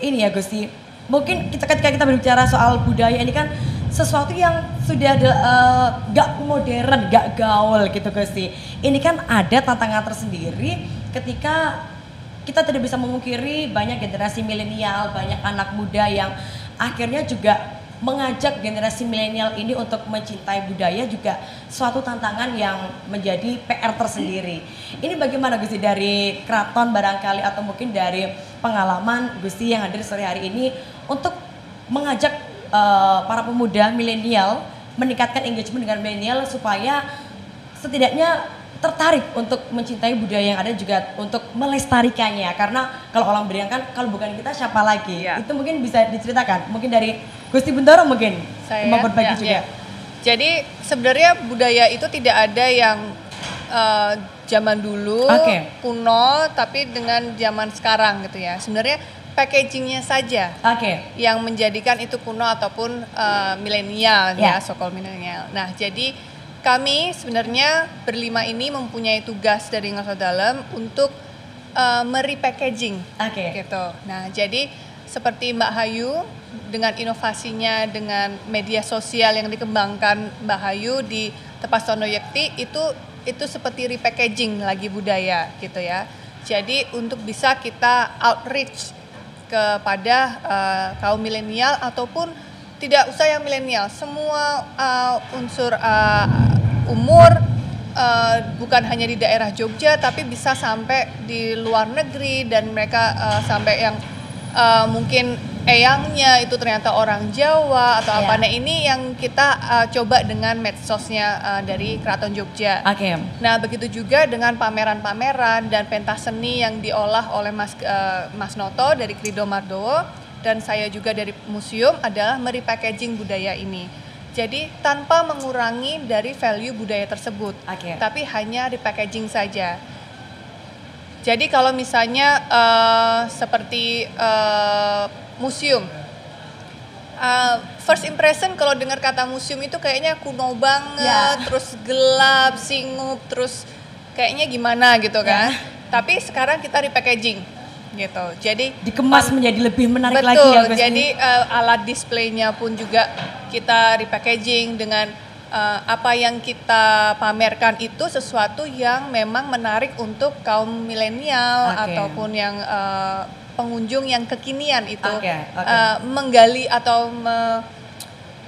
ini ya Gusti mungkin kita ketika kita berbicara soal budaya ini kan sesuatu yang sudah ada, uh, gak modern, gak gaul gitu Gusti. Ini kan ada tantangan tersendiri ketika kita tidak bisa memungkiri banyak generasi milenial, banyak anak muda yang akhirnya juga mengajak generasi milenial ini untuk mencintai budaya juga suatu tantangan yang menjadi PR tersendiri. Ini bagaimana Gusti dari keraton barangkali atau mungkin dari pengalaman Gusti yang hadir sore hari ini untuk mengajak uh, para pemuda milenial meningkatkan engagement dengan milenial supaya setidaknya tertarik untuk mencintai budaya yang ada juga untuk melestarikannya. Karena kalau orang beriang kan kalau bukan kita siapa lagi? Ya. itu mungkin bisa diceritakan. Mungkin dari Gusti Bentoro mungkin
saya? mau berbagi ya, juga. ya. jadi sebenarnya budaya itu tidak ada yang uh, zaman dulu okay. kuno tapi dengan zaman sekarang gitu ya sebenarnya packagingnya saja
okay.
yang menjadikan itu kuno ataupun uh, milenial yeah. ya sokol milenial nah jadi kami sebenarnya berlima ini mempunyai tugas dari Ngasa Dalam untuk uh, merepackaging
okay.
gitu. Nah, jadi seperti Mbak Hayu dengan inovasinya dengan media sosial yang dikembangkan Mbak Hayu di Tepas Tondo Yekti itu itu seperti repackaging lagi budaya gitu ya. Jadi untuk bisa kita outreach kepada uh, kaum milenial ataupun tidak usah yang milenial, semua uh, unsur uh, umur uh, bukan hanya di daerah Jogja tapi bisa sampai di luar negeri dan mereka uh, sampai yang uh, mungkin eyangnya itu ternyata orang Jawa atau yeah. apa. Nah ini yang kita uh, coba dengan medsosnya uh, dari Keraton Jogja.
Oke. Okay.
Nah begitu juga dengan pameran-pameran dan pentas seni yang diolah oleh Mas uh, Mas Noto dari Krido Mardowo dan saya juga dari museum adalah merepackaging budaya ini. Jadi tanpa mengurangi dari value budaya tersebut, okay. tapi hanya repackaging saja. Jadi kalau misalnya uh, seperti uh, museum. Uh, first impression kalau dengar kata museum itu kayaknya kuno banget, yeah. terus gelap, singup, terus kayaknya gimana gitu kan. Yeah. Tapi sekarang kita repackaging gitu. Jadi
dikemas menjadi lebih menarik
betul,
lagi ya
Betul. Jadi uh, alat displaynya pun juga kita repackaging dengan uh, apa yang kita pamerkan itu sesuatu yang memang menarik untuk kaum milenial okay. ataupun yang uh, pengunjung yang kekinian itu okay, okay. Uh, menggali atau me,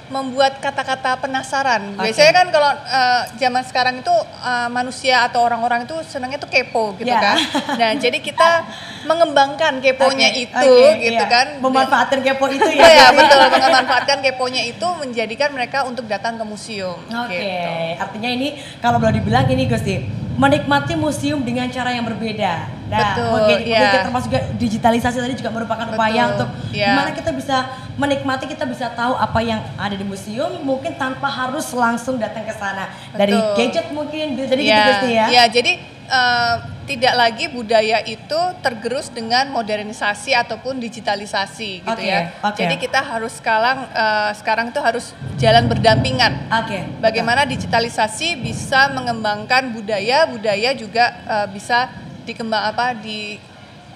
membuat kata-kata penasaran. Okay. Biasanya kan kalau uh, zaman sekarang itu uh, manusia atau orang-orang itu senangnya tuh kepo gitu yeah. kan. Nah, jadi kita mengembangkan keponya okay. itu okay, gitu yeah. kan.
Memanfaatkan kepo itu ya.
ya betul, memanfaatkan keponya itu menjadikan mereka untuk datang ke museum.
Oke. Okay. Gitu. Artinya ini kalau boleh dibilang ini Gusti, menikmati museum dengan cara yang berbeda Nah, Betul, mungkin, yeah. mungkin termasuk juga digitalisasi tadi juga merupakan Betul, upaya untuk yeah. gimana kita bisa menikmati, kita bisa tahu apa yang ada di museum, mungkin tanpa harus langsung datang ke sana. Dari gadget mungkin, jadi yeah. gitu ya.
Ya, jadi uh, tidak lagi budaya itu tergerus dengan modernisasi ataupun digitalisasi gitu okay, ya. Okay. Jadi kita harus sekarang uh, sekarang itu harus jalan berdampingan.
Oke. Okay,
Bagaimana betul. digitalisasi bisa mengembangkan budaya, budaya juga uh, bisa dikembang apa di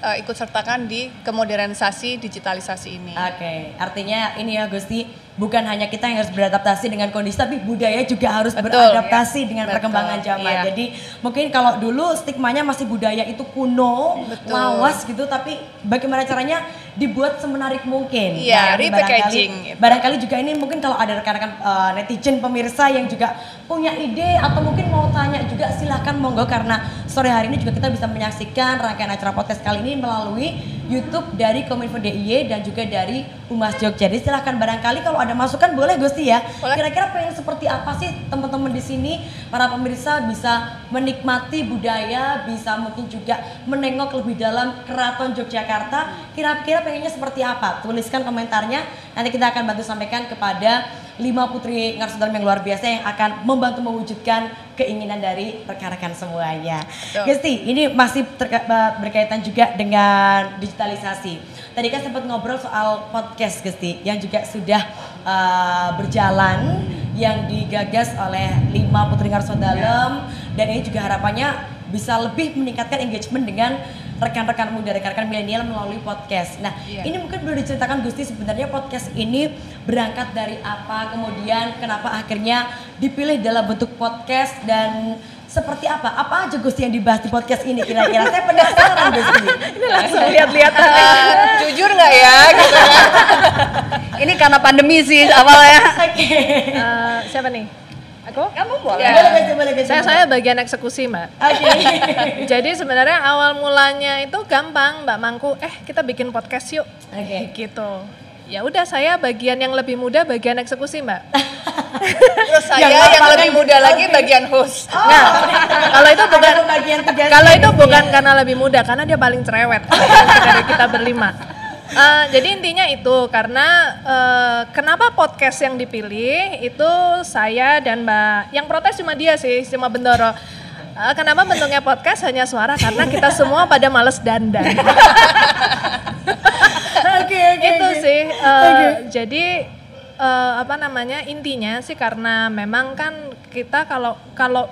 uh, ikut sertakan di kemodernisasi digitalisasi ini.
Oke, okay. artinya ini ya Gusti bukan hanya kita yang harus beradaptasi dengan kondisi tapi budaya juga harus Betul, beradaptasi ya. dengan Betul, perkembangan zaman. Iya. Jadi mungkin kalau dulu stigmanya masih budaya itu kuno, Betul. lawas gitu tapi bagaimana caranya dibuat semenarik mungkin.
Iya, nah, repackaging.
Barangkali, barangkali juga ini mungkin kalau ada rekan-rekan uh, netizen pemirsa yang juga punya ide atau mungkin mau tanya juga silahkan monggo karena sore hari ini juga kita bisa menyaksikan rangkaian acara podcast kali ini melalui YouTube dari Kominfo DIY dan juga dari Humas Jogja. Jadi silahkan barangkali kalau ada masukan boleh Gusti ya. Kira-kira pengen seperti apa sih teman-teman di sini para pemirsa bisa menikmati budaya, bisa mungkin juga menengok lebih dalam Keraton Yogyakarta. Kira-kira pengennya seperti apa? Tuliskan komentarnya. Nanti kita akan bantu sampaikan kepada lima putri Ngarsudalam yang luar biasa yang akan membantu mewujudkan keinginan dari rekan-rekan semuanya. Gusti, ini masih berkaitan juga dengan digitalisasi. Tadi kan sempat ngobrol soal podcast Gusti yang juga sudah uh, berjalan yang digagas oleh lima putri Ngarsudalam ya. dan ini juga harapannya bisa lebih meningkatkan engagement dengan rekan-rekan muda, rekan-rekan milenial melalui podcast. Nah, yeah. ini mungkin boleh diceritakan Gusti sebenarnya podcast ini berangkat dari apa, kemudian kenapa akhirnya dipilih dalam bentuk podcast dan seperti apa? Apa aja Gusti yang dibahas di podcast ini kira-kira? Saya penasaran Gusti.
ini langsung lihat-lihat uh, jujur nggak ya? Gitu kan?
ini karena pandemi sih awalnya.
Oke. Okay. Uh, eh, siapa nih? Aku?
Kamu boleh.
Ya. Boleh, boleh, boleh, saya, saya bagian eksekusi, Mbak. Oke. Okay. Jadi sebenarnya awal mulanya itu gampang, Mbak Mangku. Eh, kita bikin podcast yuk. Oke. Okay. Gitu. Ya udah saya bagian yang lebih muda bagian eksekusi, Mbak.
Terus saya yang, yang lebih muda lagi bagian host.
Oh. Nah, kalau itu bukan bagian kalau itu bukan karena lebih muda, karena dia paling cerewet dari kita berlima. Uh, jadi intinya itu karena uh, kenapa podcast yang dipilih itu saya dan Mbak yang protes cuma dia sih cuma Bendoro. Uh, kenapa bentuknya podcast hanya suara karena kita semua pada males dandan. Oke okay, okay, itu okay. sih. Uh, okay. Jadi uh, apa namanya intinya sih karena memang kan kita kalau kalau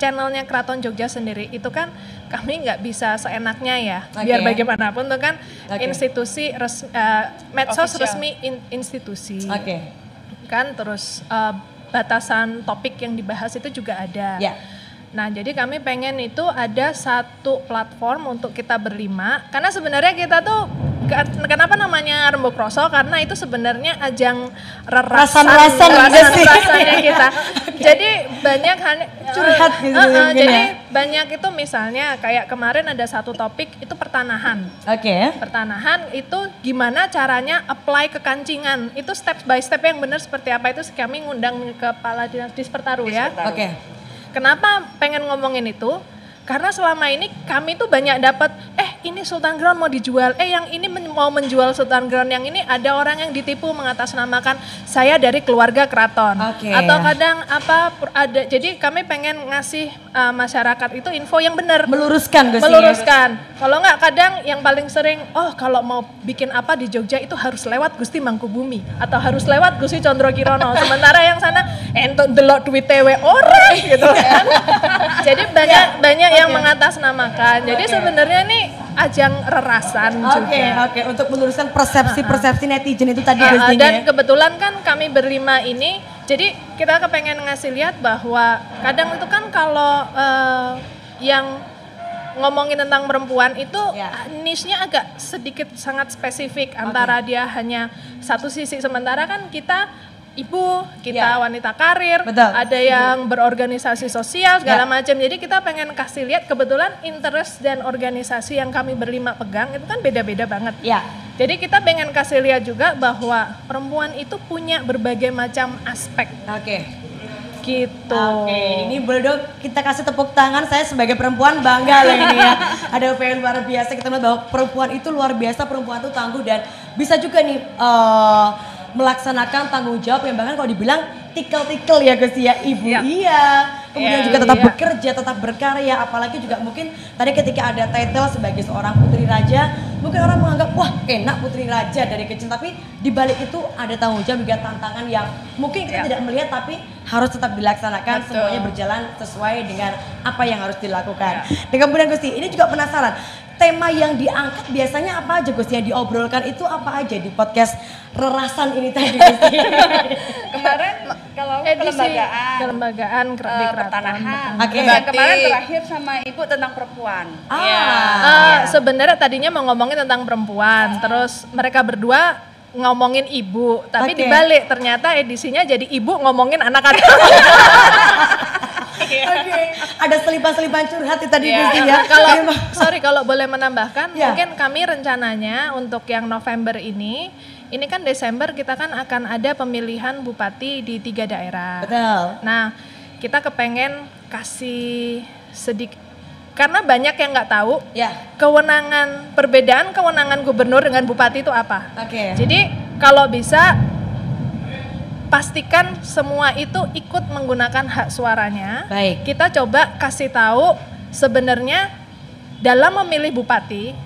channelnya Keraton Jogja sendiri itu kan kami nggak bisa seenaknya ya. Okay. Biar bagaimanapun tuh kan okay. institusi res, uh, medsos Official. resmi in, institusi. Oke. Okay. Kan terus uh, batasan topik yang dibahas itu juga ada. Yeah. Nah, jadi kami pengen itu ada satu platform untuk kita berlima karena sebenarnya kita tuh kenapa namanya Rembuk Rosso karena itu sebenarnya ajang rerasan rasan, rasan, rasanya kita. Jadi banyak
curhat gitu. Uh,
uh, jadi ya. banyak itu misalnya kayak kemarin ada satu topik itu pertanahan.
Oke. Okay.
Pertanahan itu gimana caranya apply ke kancingan. Itu step by step yang benar seperti apa itu kami ngundang kepala dinas Dispertaru ya.
Oke. Okay
Kenapa pengen ngomongin itu? Karena selama ini kami tuh banyak dapat, eh ini Sultan Ground mau dijual, eh yang ini men mau menjual Sultan Ground, yang ini ada orang yang ditipu mengatasnamakan saya dari keluarga keraton. Okay. Atau kadang apa ada, jadi kami pengen ngasih uh, masyarakat itu info yang benar.
Meluruskan
Gus Meluruskan. Kalau nggak kadang yang paling sering, oh kalau mau bikin apa di Jogja itu harus lewat Gusti Mangkubumi atau harus lewat Gusti Condro Kirono. Sementara yang sana entuk delok duit TW orang gitu kan. jadi banyak yeah. banyak yang okay. mengatasnamakan. Jadi okay. sebenarnya ini ajang rerasan okay, juga.
Oke, oke. Untuk meluruskan persepsi-persepsi netizen itu tadi
uh, Dan kebetulan kan kami berlima ini, jadi kita kepengen ngasih lihat bahwa kadang itu kan kalau uh, yang ngomongin tentang perempuan itu yeah. niche-nya agak sedikit sangat spesifik antara dia hanya satu sisi sementara kan kita ibu, kita ya. wanita karir, Betul. ada yang berorganisasi sosial segala ya. macam. Jadi kita pengen kasih lihat kebetulan interest dan organisasi yang kami berlima pegang itu kan beda-beda banget.
Ya.
Jadi kita pengen kasih lihat juga bahwa perempuan itu punya berbagai macam aspek.
Oke. Okay
gitu.
Oke, okay. ini boleh dong kita kasih tepuk tangan. Saya sebagai perempuan bangga loh ini ya. Ada upaya luar biasa kita melihat bahwa perempuan itu luar biasa, perempuan itu tangguh dan bisa juga nih uh, melaksanakan tanggung jawab yang bahkan kalau dibilang tikel-tikel ya Gus ya ibu ya. iya kemudian yeah, juga tetap yeah. bekerja tetap berkarya apalagi juga mungkin tadi ketika ada title sebagai seorang putri raja mungkin orang menganggap wah enak putri raja dari kecil tapi di balik itu ada tanggung jawab juga tantangan yang mungkin kita yeah. tidak melihat tapi harus tetap dilaksanakan Betul. semuanya berjalan sesuai dengan apa yang harus dilakukan yeah. dan kemudian Gusti ini juga penasaran tema yang diangkat biasanya apa aja Gus yang diobrolkan itu apa aja di podcast rerasan ini tadi
kemarin kalau Edisi, kelembagaan
kelembagaan uh,
pertanahan okay. dan kemarin terakhir sama ibu tentang perempuan
ah, ya. uh, sebenarnya tadinya mau ngomongin tentang perempuan uh. terus mereka berdua ngomongin ibu tapi okay. dibalik ternyata edisinya jadi ibu ngomongin anak-anak
Oke. Okay. Ada selipan-selipan curhat tadi yeah. Gusti ya.
Kalau sorry kalau boleh menambahkan, yeah. mungkin kami rencananya untuk yang November ini ini kan Desember kita kan akan ada pemilihan bupati di tiga daerah.
Betul.
Nah, kita kepengen kasih sedikit karena banyak yang nggak tahu
ya.
kewenangan perbedaan kewenangan gubernur dengan bupati itu apa.
Oke. Okay.
Jadi kalau bisa pastikan semua itu ikut menggunakan hak suaranya.
Baik.
Kita coba kasih tahu sebenarnya dalam memilih bupati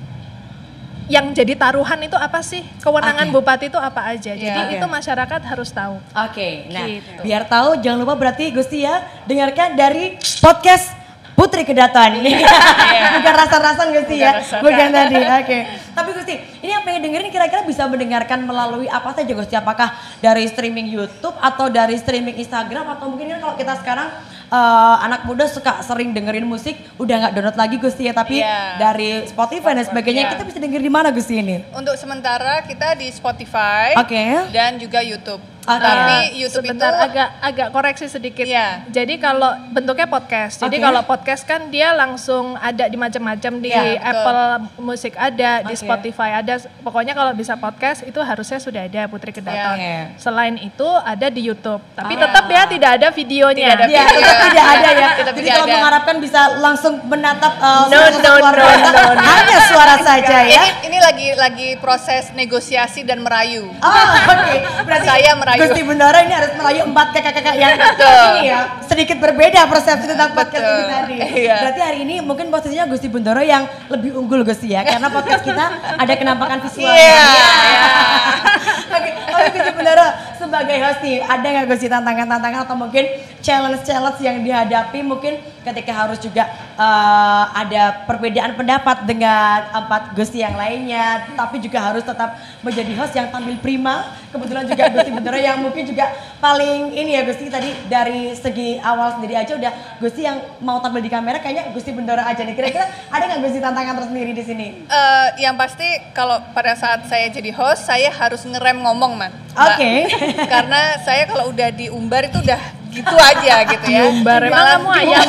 yang jadi taruhan itu apa sih? Kewenangan okay. bupati itu apa aja? Jadi okay. itu masyarakat harus tahu.
Oke. Okay. Nah, gitu. biar tahu jangan lupa berarti Gusti ya dengarkan dari podcast Putri Kedaton. Iya. Bukan rasa-rasan Gusti ya. Bukan tadi. Oke. Okay. Tapi Gusti, ini yang pengen dengerin kira-kira bisa mendengarkan melalui apa saja Gusti? Apakah dari streaming YouTube atau dari streaming Instagram atau mungkin kan kalau kita sekarang uh, anak muda suka sering dengerin musik udah nggak download lagi Gusti ya tapi yeah. dari Spotify dan sebagainya yeah. kita bisa dengerin di mana Gusti ini?
Untuk sementara kita di Spotify
okay.
dan juga YouTube.
Okay. Tapi YouTube Sebentar, itu agak agak koreksi sedikit.
Yeah.
Jadi kalau bentuknya podcast. Jadi okay. kalau podcast kan dia langsung ada di macam-macam di yeah, Apple Musik ada, okay. di Spotify ada. Pokoknya kalau bisa podcast itu harusnya sudah ada Putri Kedaton. Yeah. Selain itu ada di YouTube. Tapi oh. tetap ya tidak ada videonya.
Tidak ada
video.
Ya, tetap tidak ada ya. Tetap Jadi kalau ada. mengharapkan bisa langsung menatap uh,
no, no, no, no, no, no.
hanya suara saja ya.
Ini, ini lagi lagi proses negosiasi dan merayu.
Oh, oke. Okay.
Berarti saya merayu
Gusti Bendara ini harus merayu empat kakak-kakak yang Betul. ini ya. Sedikit berbeda persepsi tentang podcast ini tadi.
Iya.
Berarti hari ini mungkin posisinya Gusti Bendoro yang lebih unggul Gusti ya. Karena podcast kita ada kenampakan visual.
Iya. Yeah.
Oke, okay. Gusti Bendoro sebagai host nih, ada nggak Gusti tantangan-tantangan atau mungkin challenge-challenge yang dihadapi mungkin ketika harus juga uh, ada perbedaan pendapat dengan empat Gusti yang lainnya, tapi juga harus tetap menjadi host yang tampil prima. Kebetulan juga Gusti Bendoro yang mungkin juga paling ini ya Gusti tadi dari segi awal sendiri aja udah Gusti yang mau tampil di kamera kayaknya Gusti Bendoro aja nih. Kira-kira ada nggak Gusti tantangan tersendiri di sini?
Uh, yang pasti kalau pada saat saya jadi host, saya harus ngerem ngomong man.
Oke. Okay.
Karena saya kalau udah diumbar itu udah gitu aja gitu ya.
Diumbar, emang kamu ayam?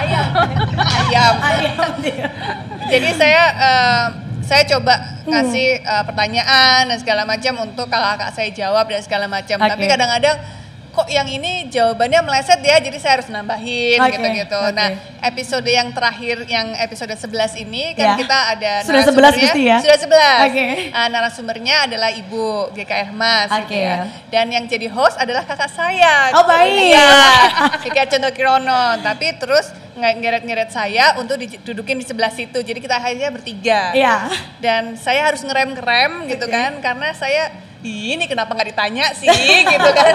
ayam. ayam. ayam. Jadi saya uh, saya coba kasih uh, pertanyaan dan segala macam untuk kakak-kakak saya jawab dan segala macam. Okay. Tapi kadang-kadang kok yang ini jawabannya meleset ya jadi saya harus nambahin okay, gitu-gitu. Okay. Nah, episode yang terakhir yang episode 11 ini kan yeah. kita ada
sudah 11 gitu ya.
Sudah 11. Okay. Uh, narasumbernya adalah Ibu GKR Mas okay. gitu ya. Dan yang jadi host adalah kakak saya.
Oh, baik.
Ya, GKR Contoh Kirono. Tapi terus ngeret-ngeret saya untuk didudukin di sebelah situ. Jadi kita akhirnya bertiga.
Iya. Yeah.
Dan saya harus ngerem-ngerem gitu okay. kan karena saya ini kenapa nggak ditanya sih gitu kan?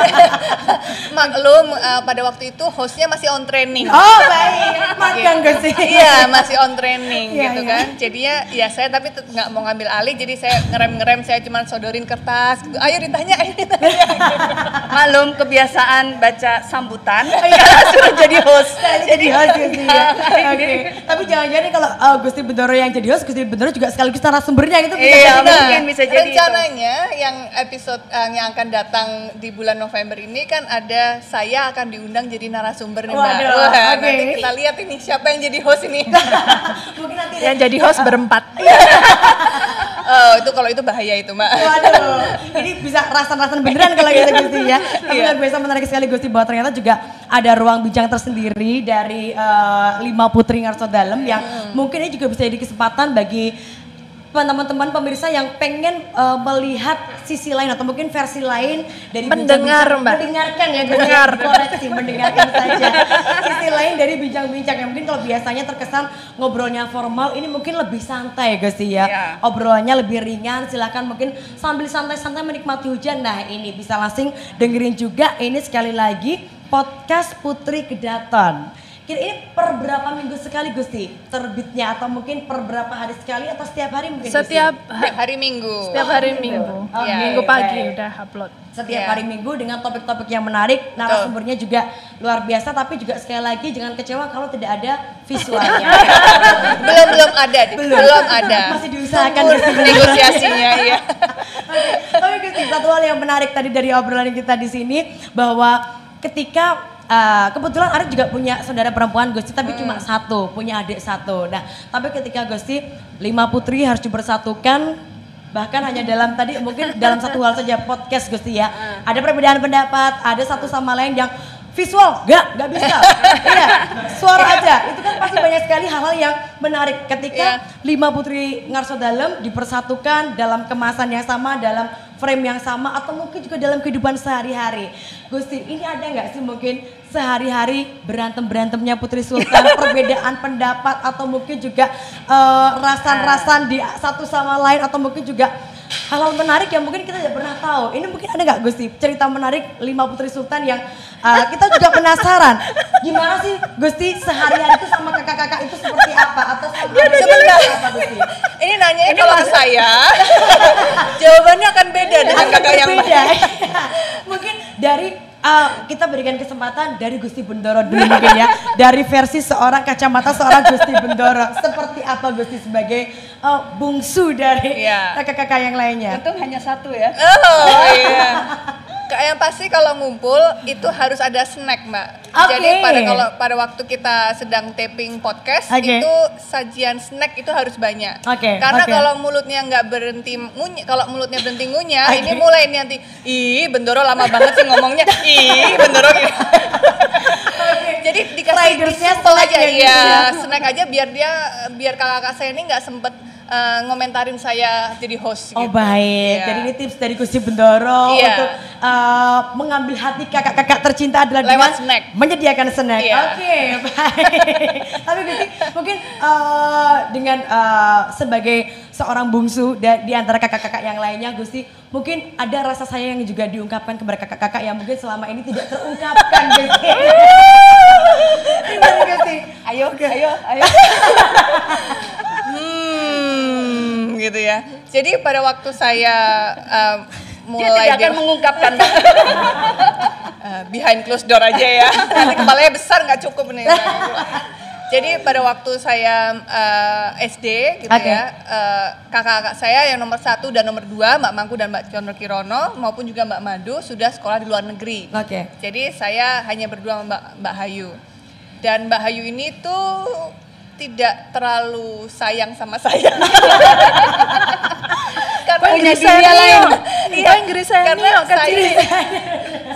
Maklum uh, pada waktu itu hostnya masih on training.
Oh baik. Magang gak sih?
Iya masih on training yeah, gitu yeah. kan? Jadinya ya saya tapi nggak mau ngambil alih jadi saya ngerem ngerem saya cuma sodorin kertas. Gitu ayo ditanya ayo ditanya.
Maklum kebiasaan baca sambutan. Oh, iya. suruh jadi host.
Jadi host gitu ya. Oke. Okay. tapi jangan-jangan kalau uh, Gusti Bendoro yang jadi host Gusti Bendoro juga sekaligus narasumbernya gitu
iya mungkin bisa jadi rencananya itu. yang episode uh, yang akan datang di bulan November ini kan ada saya akan diundang jadi narasumber nih Mbak.
Waduh, Wah, okay.
nanti kita lihat ini siapa yang jadi host ini.
Mungkin nanti yang jadi host berempat.
oh, itu kalau itu bahaya itu, Mbak.
Waduh, ini bisa rasan-rasan beneran kalau kita gitu ya. Tapi iya. luar biasa menarik sekali Gusti bahwa ternyata juga ada ruang bincang tersendiri dari uh, lima putri Ngarso Dalam yang hmm. mungkin ini juga bisa jadi kesempatan bagi teman-teman pemirsa yang pengen uh, melihat sisi lain atau mungkin versi lain dari
mendengar
bincang,
mbak.
Mendengarkan ya dengar koreksi mendengarkan saja. Sisi lain dari bincang-bincang yang mungkin kalau biasanya terkesan ngobrolnya formal ini mungkin lebih santai guys ya. Yeah. obrolannya lebih ringan silakan mungkin sambil santai-santai menikmati hujan. Nah ini bisa langsung dengerin juga. Ini sekali lagi podcast Putri Kedaton Kira ini per berapa minggu sekali Gusti terbitnya atau mungkin per berapa hari sekali atau setiap hari mungkin
Setiap Gusti? hari Minggu.
Setiap hari Minggu. Oh, ya, minggu pagi udah upload.
Setiap ya. hari Minggu dengan topik-topik yang menarik, narasumbernya juga luar biasa tapi juga sekali lagi jangan kecewa kalau tidak ada visualnya.
belum belum ada, belum, belum ada.
Masih diusahakan
negosiasinya ya.
Tapi Gusti satu hal yang menarik tadi dari obrolan kita di sini bahwa ketika uh, kebetulan Arif juga punya saudara perempuan Gusti tapi hmm. cuma satu, punya adik satu. Nah, tapi ketika Gusti lima putri harus dipersatukan bahkan hanya dalam tadi mungkin dalam satu hal saja podcast Gusti ya. Hmm. Ada perbedaan pendapat, ada satu sama lain yang visual nggak nggak bisa iya suara aja itu kan pasti banyak sekali hal-hal yang menarik ketika yeah. lima putri ngarso dalam dipersatukan dalam kemasan yang sama dalam frame yang sama atau mungkin juga dalam kehidupan sehari-hari. Gusti, ini ada nggak sih mungkin sehari-hari berantem-berantemnya Putri Sultan, perbedaan pendapat atau mungkin juga uh, rasan-rasan di satu sama lain atau mungkin juga hal-hal menarik yang mungkin kita tidak pernah tahu. Ini mungkin ada nggak Gusti cerita menarik lima Putri Sultan yang uh, kita juga penasaran. Gimana sih Gusti sehari-hari itu sama kakak-kakak itu seperti apa atau sama seperti apa Gusti?
Ini nanya ini kalau saya, jawabannya akan beda dengan kakak yang
beda. mungkin dari uh, kita berikan kesempatan dari Gusti Bendoro dulu mungkin ya. Dari versi seorang kacamata seorang Gusti Bendoro. Seperti apa Gusti sebagai uh, bungsu dari iya. kakak-kakak yang lainnya?
Tentu hanya satu ya.
Oh iya. yang pasti kalau ngumpul itu harus ada snack mbak. Okay. Jadi pada kalau pada waktu kita sedang taping podcast okay. itu sajian snack itu harus banyak.
Okay.
Karena
okay.
kalau mulutnya nggak berhenti ngunyah, kalau mulutnya berhenti ngunyah, okay. ini mulai nanti, ih Bendoro lama banget sih ngomongnya, ih Bendoro. Jadi dikasih disumpel aja, ya, ya snack aja biar dia biar kakak-kakak saya ini nggak sempet uh, ngomentarin saya jadi host.
Oh gitu. baik, yeah. jadi ini tips dari Gusti Bendoro yeah. untuk uh, mengambil hati kakak-kakak tercinta adalah
Lewat dengan snack.
menyediakan snack. Yeah. Oke, okay, baik. Tapi Gusti mungkin uh, dengan uh, sebagai seorang bungsu da- di antara kakak-kakak yang lainnya Gusti. Mungkin ada rasa sayang yang juga diungkapkan kepada kakak-kakak yang mungkin selama ini tidak terungkapkan Gusti?
Ayo, ayo, ayo.
Hmm, gitu ya. Jadi pada waktu saya
Dia
mulai
tidak akan mengungkapkan.
Eh, behind closed door aja ya. Karena kepalanya besar nggak cukup nih. Jadi pada waktu saya eh, SD gitu
Oke.
ya, eh, kakak-kakak saya yang nomor satu dan nomor dua, Mbak Mangku dan Mbak Condro Kirono, maupun juga Mbak Madu sudah sekolah di luar negeri.
Oke.
Jadi saya hanya berdua sama Mbak, Mbak Hayu. Dan Mbak Hayu ini tuh tidak terlalu sayang sama saya. Karena punya dunia
saya
lain.
nih, kok Inggris saya
karena saya,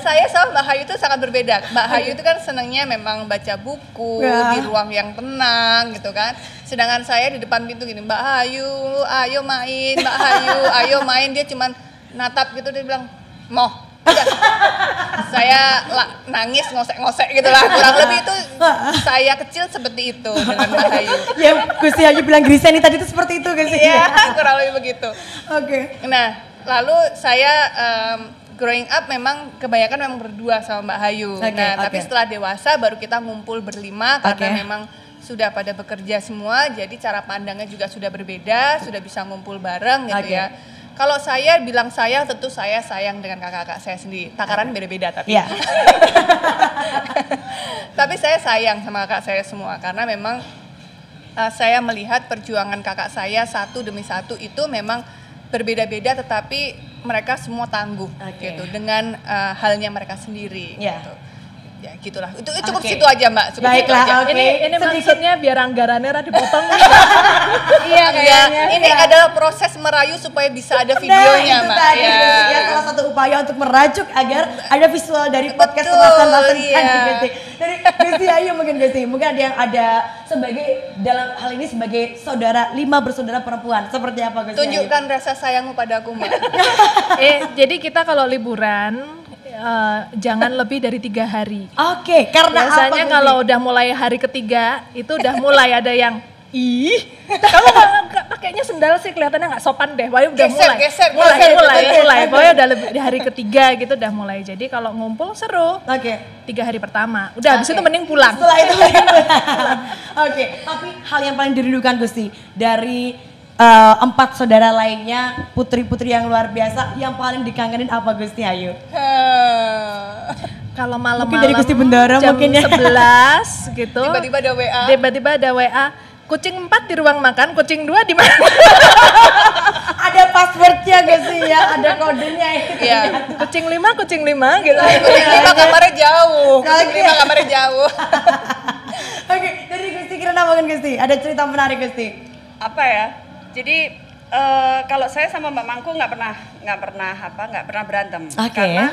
saya sama Mbak Hayu itu sangat berbeda. Mbak Hayu itu kan senangnya memang baca buku
Ya.
di ruang yang tenang gitu kan. Sedangkan saya di depan pintu gini, Mbak Hayu, ayo main, Mbak Hayu, ayo main. Dia cuman natap gitu dia bilang, "Moh." Saya la- nangis ngosek-ngosek gitu lah kurang lebih itu saya kecil seperti itu dengan Mbak Hayu
Ya Gusti Ayu bilang Griseni tadi itu seperti itu Gusti.
Iya, kurang lebih begitu.
Oke.
Nah, lalu saya em, growing up memang kebanyakan memang berdua sama Mbak Hayu.
Oke,
nah,
oke.
tapi setelah dewasa baru kita ngumpul berlima karena memang sudah pada bekerja semua, jadi cara pandangnya juga sudah berbeda, sudah bisa ngumpul bareng gitu
Oke.
ya. Kalau saya bilang sayang, tentu saya sayang dengan kakak-kakak saya sendiri. Takaran beda-beda tapi.
Iya.
tapi saya sayang sama kakak saya semua karena memang uh, saya melihat perjuangan kakak saya satu demi satu itu memang berbeda-beda tetapi mereka semua tangguh
Oke.
gitu dengan uh, halnya mereka sendiri
Iya.
gitu. Ya gitulah. Itu itu cukup
Oke.
situ aja, Mbak. Cukup situ
Baiklah,
aja.
oke.
Ini ini
Sedikit.
maksudnya biar anggarannya rada dipotong.
Iya, kayaknya. Ini adalah proses merayu supaya bisa ada videonya,
nah, itu
Mbak.
tadi
Ya.
Ya, salah satu upaya untuk merajuk agar ada visual dari podcast
Betul,
pembahasan-pembahasan
iya.
Dari Gusti Ayu mungkin Gusti, mungkin ada yang ada sebagai dalam hal ini sebagai saudara lima bersaudara perempuan. Seperti apa Ayu?
Tunjukkan rasa sayangmu padaku, Mbak.
eh, jadi kita kalau liburan eh, jangan lebih dari tiga hari.
Oke, karena
Biasanya
apa
kalau udah mulai hari ketiga itu udah mulai ada yang ih kamu pakainya sendal sih kelihatannya nggak sopan deh. Pokoknya udah
Geser,
mulai,
geser,
mulai,
geser,
mulai,
betul,
mulai.
betul.
Pokoknya udah lebih di hari ketiga gitu udah mulai. Jadi kalau ngumpul seru.
Oke.
Tiga hari pertama, udah habis
Oke.
itu mending pulang.
Setelah itu mending pulang. Oke, tapi hal yang paling dirindukan Gusti dari eh, empat saudara lainnya, putri-putri yang luar biasa, yang paling dikangenin apa Gusti Ayu?
Kalau malam-malam
Mungkin dari Gusti Bendara
jam
mungkin ya.
11 gitu.
Tiba-tiba ada WA.
Tiba-tiba ada WA. Kucing 4 di ruang makan, kucing 2 di mana?
ada passwordnya Gusti ya, ada kodenya itu.
Iya.
kucing 5, kucing 5 gitu.
Kucing lima kamarnya jauh. Kucing lima kamarnya jauh.
Oke, dari Gusti Kirana mungkin Gusti, ada cerita menarik Gusti.
apa ya jadi eh, kalau saya sama Mbak Mangku nggak pernah nggak pernah apa nggak pernah berantem
Oke.
karena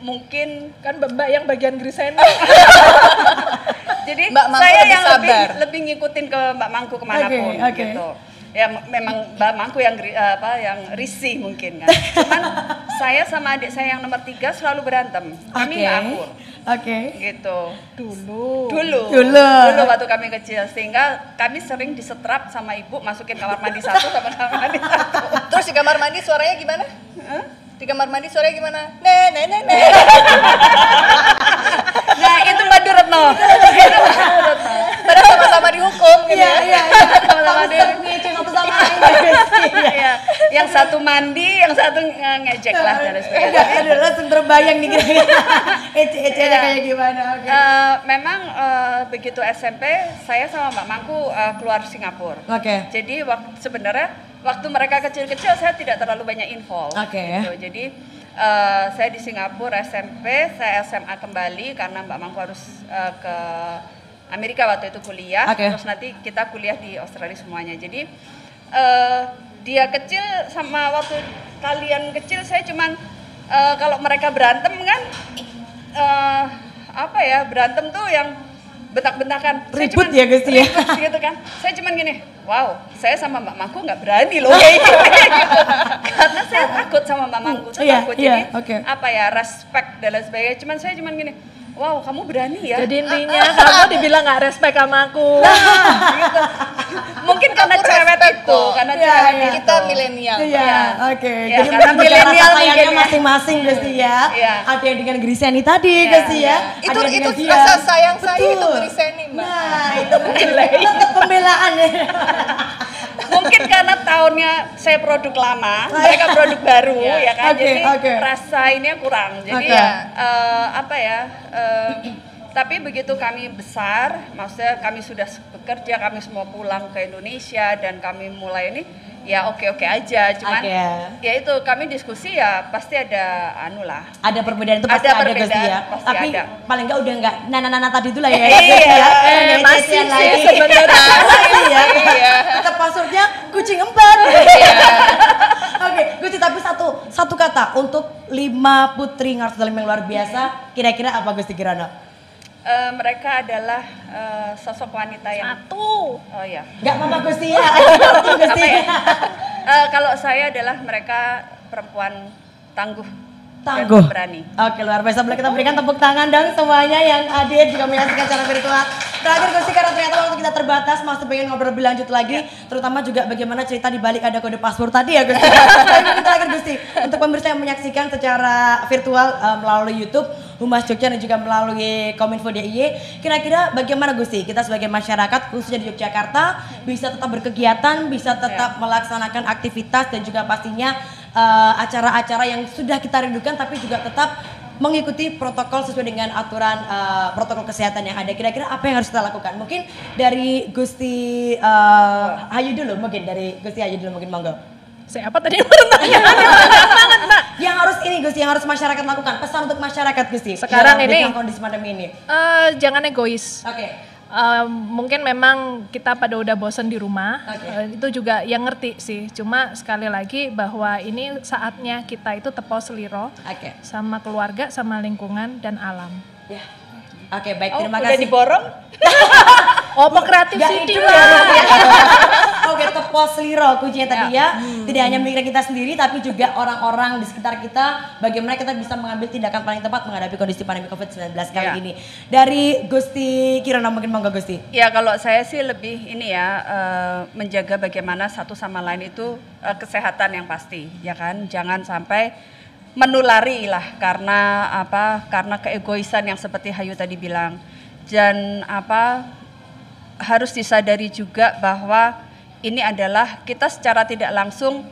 mungkin
Kan mbak yang bagian griseni.
jadi
Mbak Mangku
saya yang lebih
sabar.
lebih ngikutin ke Mbak Mangku ke mana pun
Oke, oke.
gitu ya memang Mbak Mangku yang eh, apa yang risih mungkin kan cuman saya sama adik saya yang nomor tiga selalu berantem kami nggak akur
Oke.
gitu
Dulu.
dulu
Dulu.
dulu waktu kami kecil sehingga kami sering disetrap sama ibu masukin kamar mandi satu sama kamar mandi satu
Terus di kamar mandi suaranya gimana? Di kamar mandi suaranya gimana? Nih, nih, nih, nih.
nah itu Mbak Duretno
Padahal sama-sama dihukum gitu
Iya,
ya.
iya, iya. Sama-sama dia ngecek satu sama lain Gusti. Iya.
Iya, yang satu mandi, yang satu nge- ngejek lah dan
Aduh,
sebagainya.
aduh, langsung terbayang nih kira-kira. Ece-ecenya kayak gimana, oke.
Eh, memang eh, begitu SMP saya sama Mbak Mangku eh, keluar Singapura.
Oke.
Jadi waktu sebenarnya waktu mereka kecil-kecil saya tidak terlalu banyak info.
Oke.
Gitu. Jadi eh, saya di Singapura SMP, saya SMA kembali karena Mbak Mangku harus eh, ke Amerika waktu itu kuliah.
Oke.
Terus nanti kita kuliah di Australia semuanya. Jadi eh, dia kecil sama waktu kalian kecil saya cuman eh, kalau mereka berantem kan eh, apa ya berantem tuh yang bentak-bentakan. Saya
Ribut
cuman-
ya, Gusti, ya?
gitu kan. Saya cuman gini, wow, saya sama Mbak Mangku nggak berani loh kayak gitu. Karena saya takut sama Mbak Mangku, saya
Iya,
takut.
iya,
Jadi
oke.
apa ya respect dan lain sebagainya. Cuman saya cuman gini, wow kamu berani ya.
Jadi intinya kamu dibilang nggak respect sama aku.
Nah, gitu. Mungkin karena
respect
itu, karena cerewet
iya.
itu.
Kita milenial.
Iya, oke.
Ya,
Jadi
karena milenial mungkin ya.
masing-masing Gusti ya.
Iya.
Ada yang dengan Griseni tadi
Iya,
Gusti ya.
Itu itu
dia.
rasa sayang saya itu. Griseni, Mbak.
Nah, itu tetap pembelaan ya.
Mungkin karena tahunnya saya produk lama, mereka produk baru ya kan.
Oke,
Jadi
oke.
rasa ini kurang. Jadi
Oke.
ya eh, apa ya? eh, tapi begitu kami besar, maksudnya kami sudah bekerja, kami semua pulang ke Indonesia dan kami mulai ini ya oke-oke aja. Cuman
Oke.
ya itu kami diskusi ya pasti ada anu lah.
Ada perbedaan itu pasti
Ada
ada,
perbedaan,
Gusti ya.
pasti
Tapi
ada.
paling enggak udah enggak nana-nana tadi itu lah ya.
Iya,
ya.
eh, masih sih
lagi.
sebenarnya.
Masih ya.
Iya.
Tetap passwordnya kucing empat.
Iya.
Oke, Gusti tapi satu satu kata untuk lima putri Ngarus Dalam yang luar biasa, kira-kira apa Gusti Kirana?
Eh, mereka adalah eh, sosok wanita yang
Satu.
oh ya.
Enggak apa-apa Gusti ya. Gusti.
Ya? Eh, kalau saya adalah mereka perempuan tangguh,
Tangguh.
dan berani.
Oke luar biasa boleh kita berikan tepuk tangan dong semuanya yang hadir juga menyaksikan secara virtual. Terakhir Gusti karena ternyata waktu kita terbatas masih pengen ngobrol lebih lanjut lagi, terutama juga bagaimana cerita di balik ada kode password tadi ya Gusti. Tapi terakhir Gusti untuk pemirsa yang menyaksikan secara virtual eh, melalui YouTube Humas Jogja dan juga melalui Kominfo DIY, kira-kira bagaimana Gusti kita sebagai masyarakat khususnya di Yogyakarta bisa tetap berkegiatan, bisa tetap melaksanakan aktivitas dan juga pastinya eh, acara-acara yang sudah kita rindukan tapi juga tetap mengikuti protokol sesuai dengan aturan eh, protokol kesehatan yang ada. Kira-kira apa yang harus kita lakukan? Mungkin dari Gusti eh, Hayu dulu, mungkin dari Gusti Hayu dulu mungkin monggo.
Siapa tadi yang bertanya?
Yang harus ini Gusti, yang harus masyarakat lakukan. Pesan untuk masyarakat Gusti.
Sekarang ini-
kondisi pandemi ini.
Eh, jangan egois.
Oke.
Eh, mungkin memang kita pada udah bosen di rumah,
Oke.
Eh, itu juga yang ngerti sih. Cuma sekali lagi bahwa ini saatnya kita itu tepo seliro
Oke.
sama keluarga, sama lingkungan dan alam.
Ya. Oke, baik.
Oh,
Terima
udah
kasih.
diborong?
Oh, kreatif sih
itu ya. Oke, tepos liro kuncinya tadi ya. Tidak hanya memikirkan kita sendiri tapi juga orang-orang di sekitar kita bagaimana kita bisa mengambil tindakan paling tepat menghadapi kondisi pandemi Covid-19 kali
Ya.
ini. Dari Gusti Kirana mungkin monggo Gusti.
Ya kalau saya sih lebih ini ya eh, menjaga bagaimana satu sama lain itu eh, kesehatan yang pasti ya kan jangan sampai menulari lah karena apa karena keegoisan yang seperti Hayu tadi bilang. Dan apa harus disadari juga bahwa ini adalah kita secara tidak langsung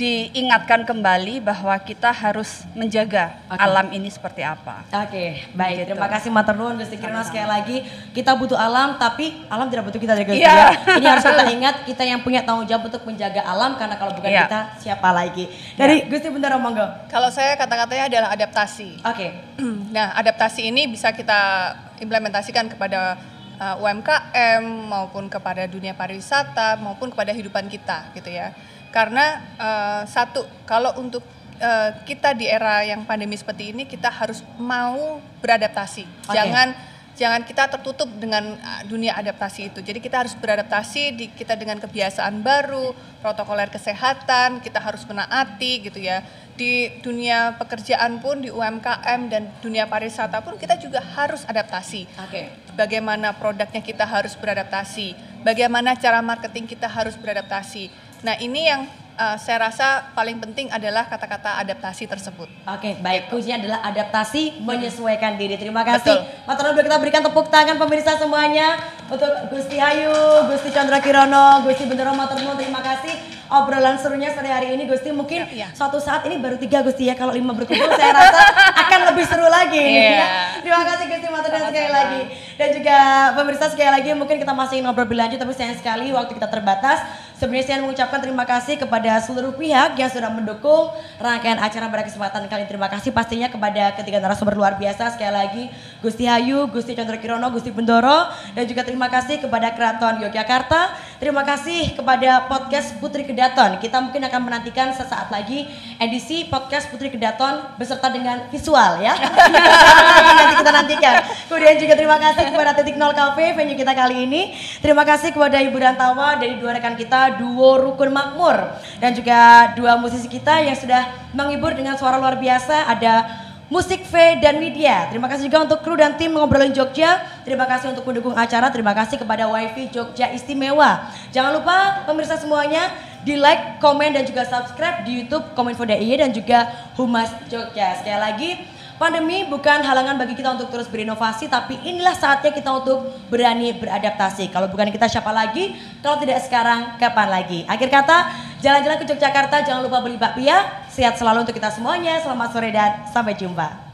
diingatkan kembali bahwa kita harus menjaga
Oke.
alam ini seperti apa.
Oke, baik.
Gitu.
Terima kasih Matur Nuwun Gusti Kirana sekali lagi. Kita butuh alam tapi alam tidak butuh kita Gusti
Iya.
ya. Ini harus kita ingat kita yang punya tanggung jawab untuk menjaga alam karena kalau bukan
Iya.
kita siapa lagi. Dari Gusti Bendara monggo.
Kalau saya kata-katanya adalah adaptasi.
Oke.
Nah, adaptasi ini bisa kita implementasikan kepada uh, UMKM maupun kepada dunia pariwisata maupun kepada kehidupan kita gitu ya. Karena uh, satu, kalau untuk uh, kita di era yang pandemi seperti ini kita harus mau beradaptasi.
Oke.
Jangan jangan kita tertutup dengan uh, dunia adaptasi itu. Jadi kita harus beradaptasi di kita dengan kebiasaan baru, protokoler kesehatan, kita harus menaati gitu ya. Di dunia pekerjaan pun di UMKM dan dunia pariwisata pun kita juga harus adaptasi.
Oke.
Bagaimana produknya kita harus beradaptasi, bagaimana cara marketing kita harus beradaptasi. Nah, ini yang uh, saya rasa paling penting adalah kata-kata adaptasi tersebut.
Oke, baik. Kuncinya adalah adaptasi, menyesuaikan diri. Terima kasih.
Betul.
Matur nuwun kita berikan tepuk tangan pemirsa semuanya untuk Gusti Hayu, Gusti Chandra Kirono, Gusti Bendoro Matur nuwun. Terima kasih obrolan serunya sore hari ini Gusti. Mungkin
Iya.
suatu saat ini baru tiga Gusti ya. Kalau lima berkumpul saya rasa akan lebih seru lagi.
Iya.
ya. Terima kasih Gusti Matur nuwun sekali lagi. Dan juga pemirsa sekali lagi mungkin kita masih ngobrol lebih lanjut tapi sayang sekali waktu kita terbatas. Sebenarnya saya mengucapkan terima kasih kepada seluruh pihak yang sudah mendukung rangkaian acara pada kesempatan kali ini. Terima kasih pastinya kepada ketiga narasumber luar biasa sekali lagi Gusti Hayu, Gusti Chandra Kirono, Gusti Bendoro dan juga terima kasih kepada Keraton Yogyakarta. Terima kasih kepada podcast Putri Kedaton. Kita mungkin akan menantikan sesaat lagi edisi podcast Putri Kedaton beserta dengan visual ya. Nanti kita nantikan. Kemudian juga terima kasih kepada Titik Nol Cafe venue kita kali ini. Terima kasih kepada Ibu Rantawa dari dua rekan kita duo Rukun Makmur dan juga dua musisi kita yang sudah menghibur dengan suara luar biasa ada
Musik V dan Widya. Terima kasih juga untuk kru dan tim ngobrolin Jogja. Terima kasih untuk pendukung acara. Terima kasih kepada WiFi Jogja Istimewa. Jangan lupa pemirsa semuanya di like, komen dan juga subscribe di YouTube Kominfo dan juga Humas Jogja. Sekali lagi Pandemi bukan halangan bagi kita untuk terus berinovasi, tapi inilah saatnya kita untuk berani beradaptasi. Kalau bukan kita siapa lagi? Kalau tidak sekarang, kapan lagi? Akhir kata, jalan-jalan ke Yogyakarta, jangan lupa beli bakpia. Sehat selalu untuk kita semuanya. Selamat sore dan sampai jumpa.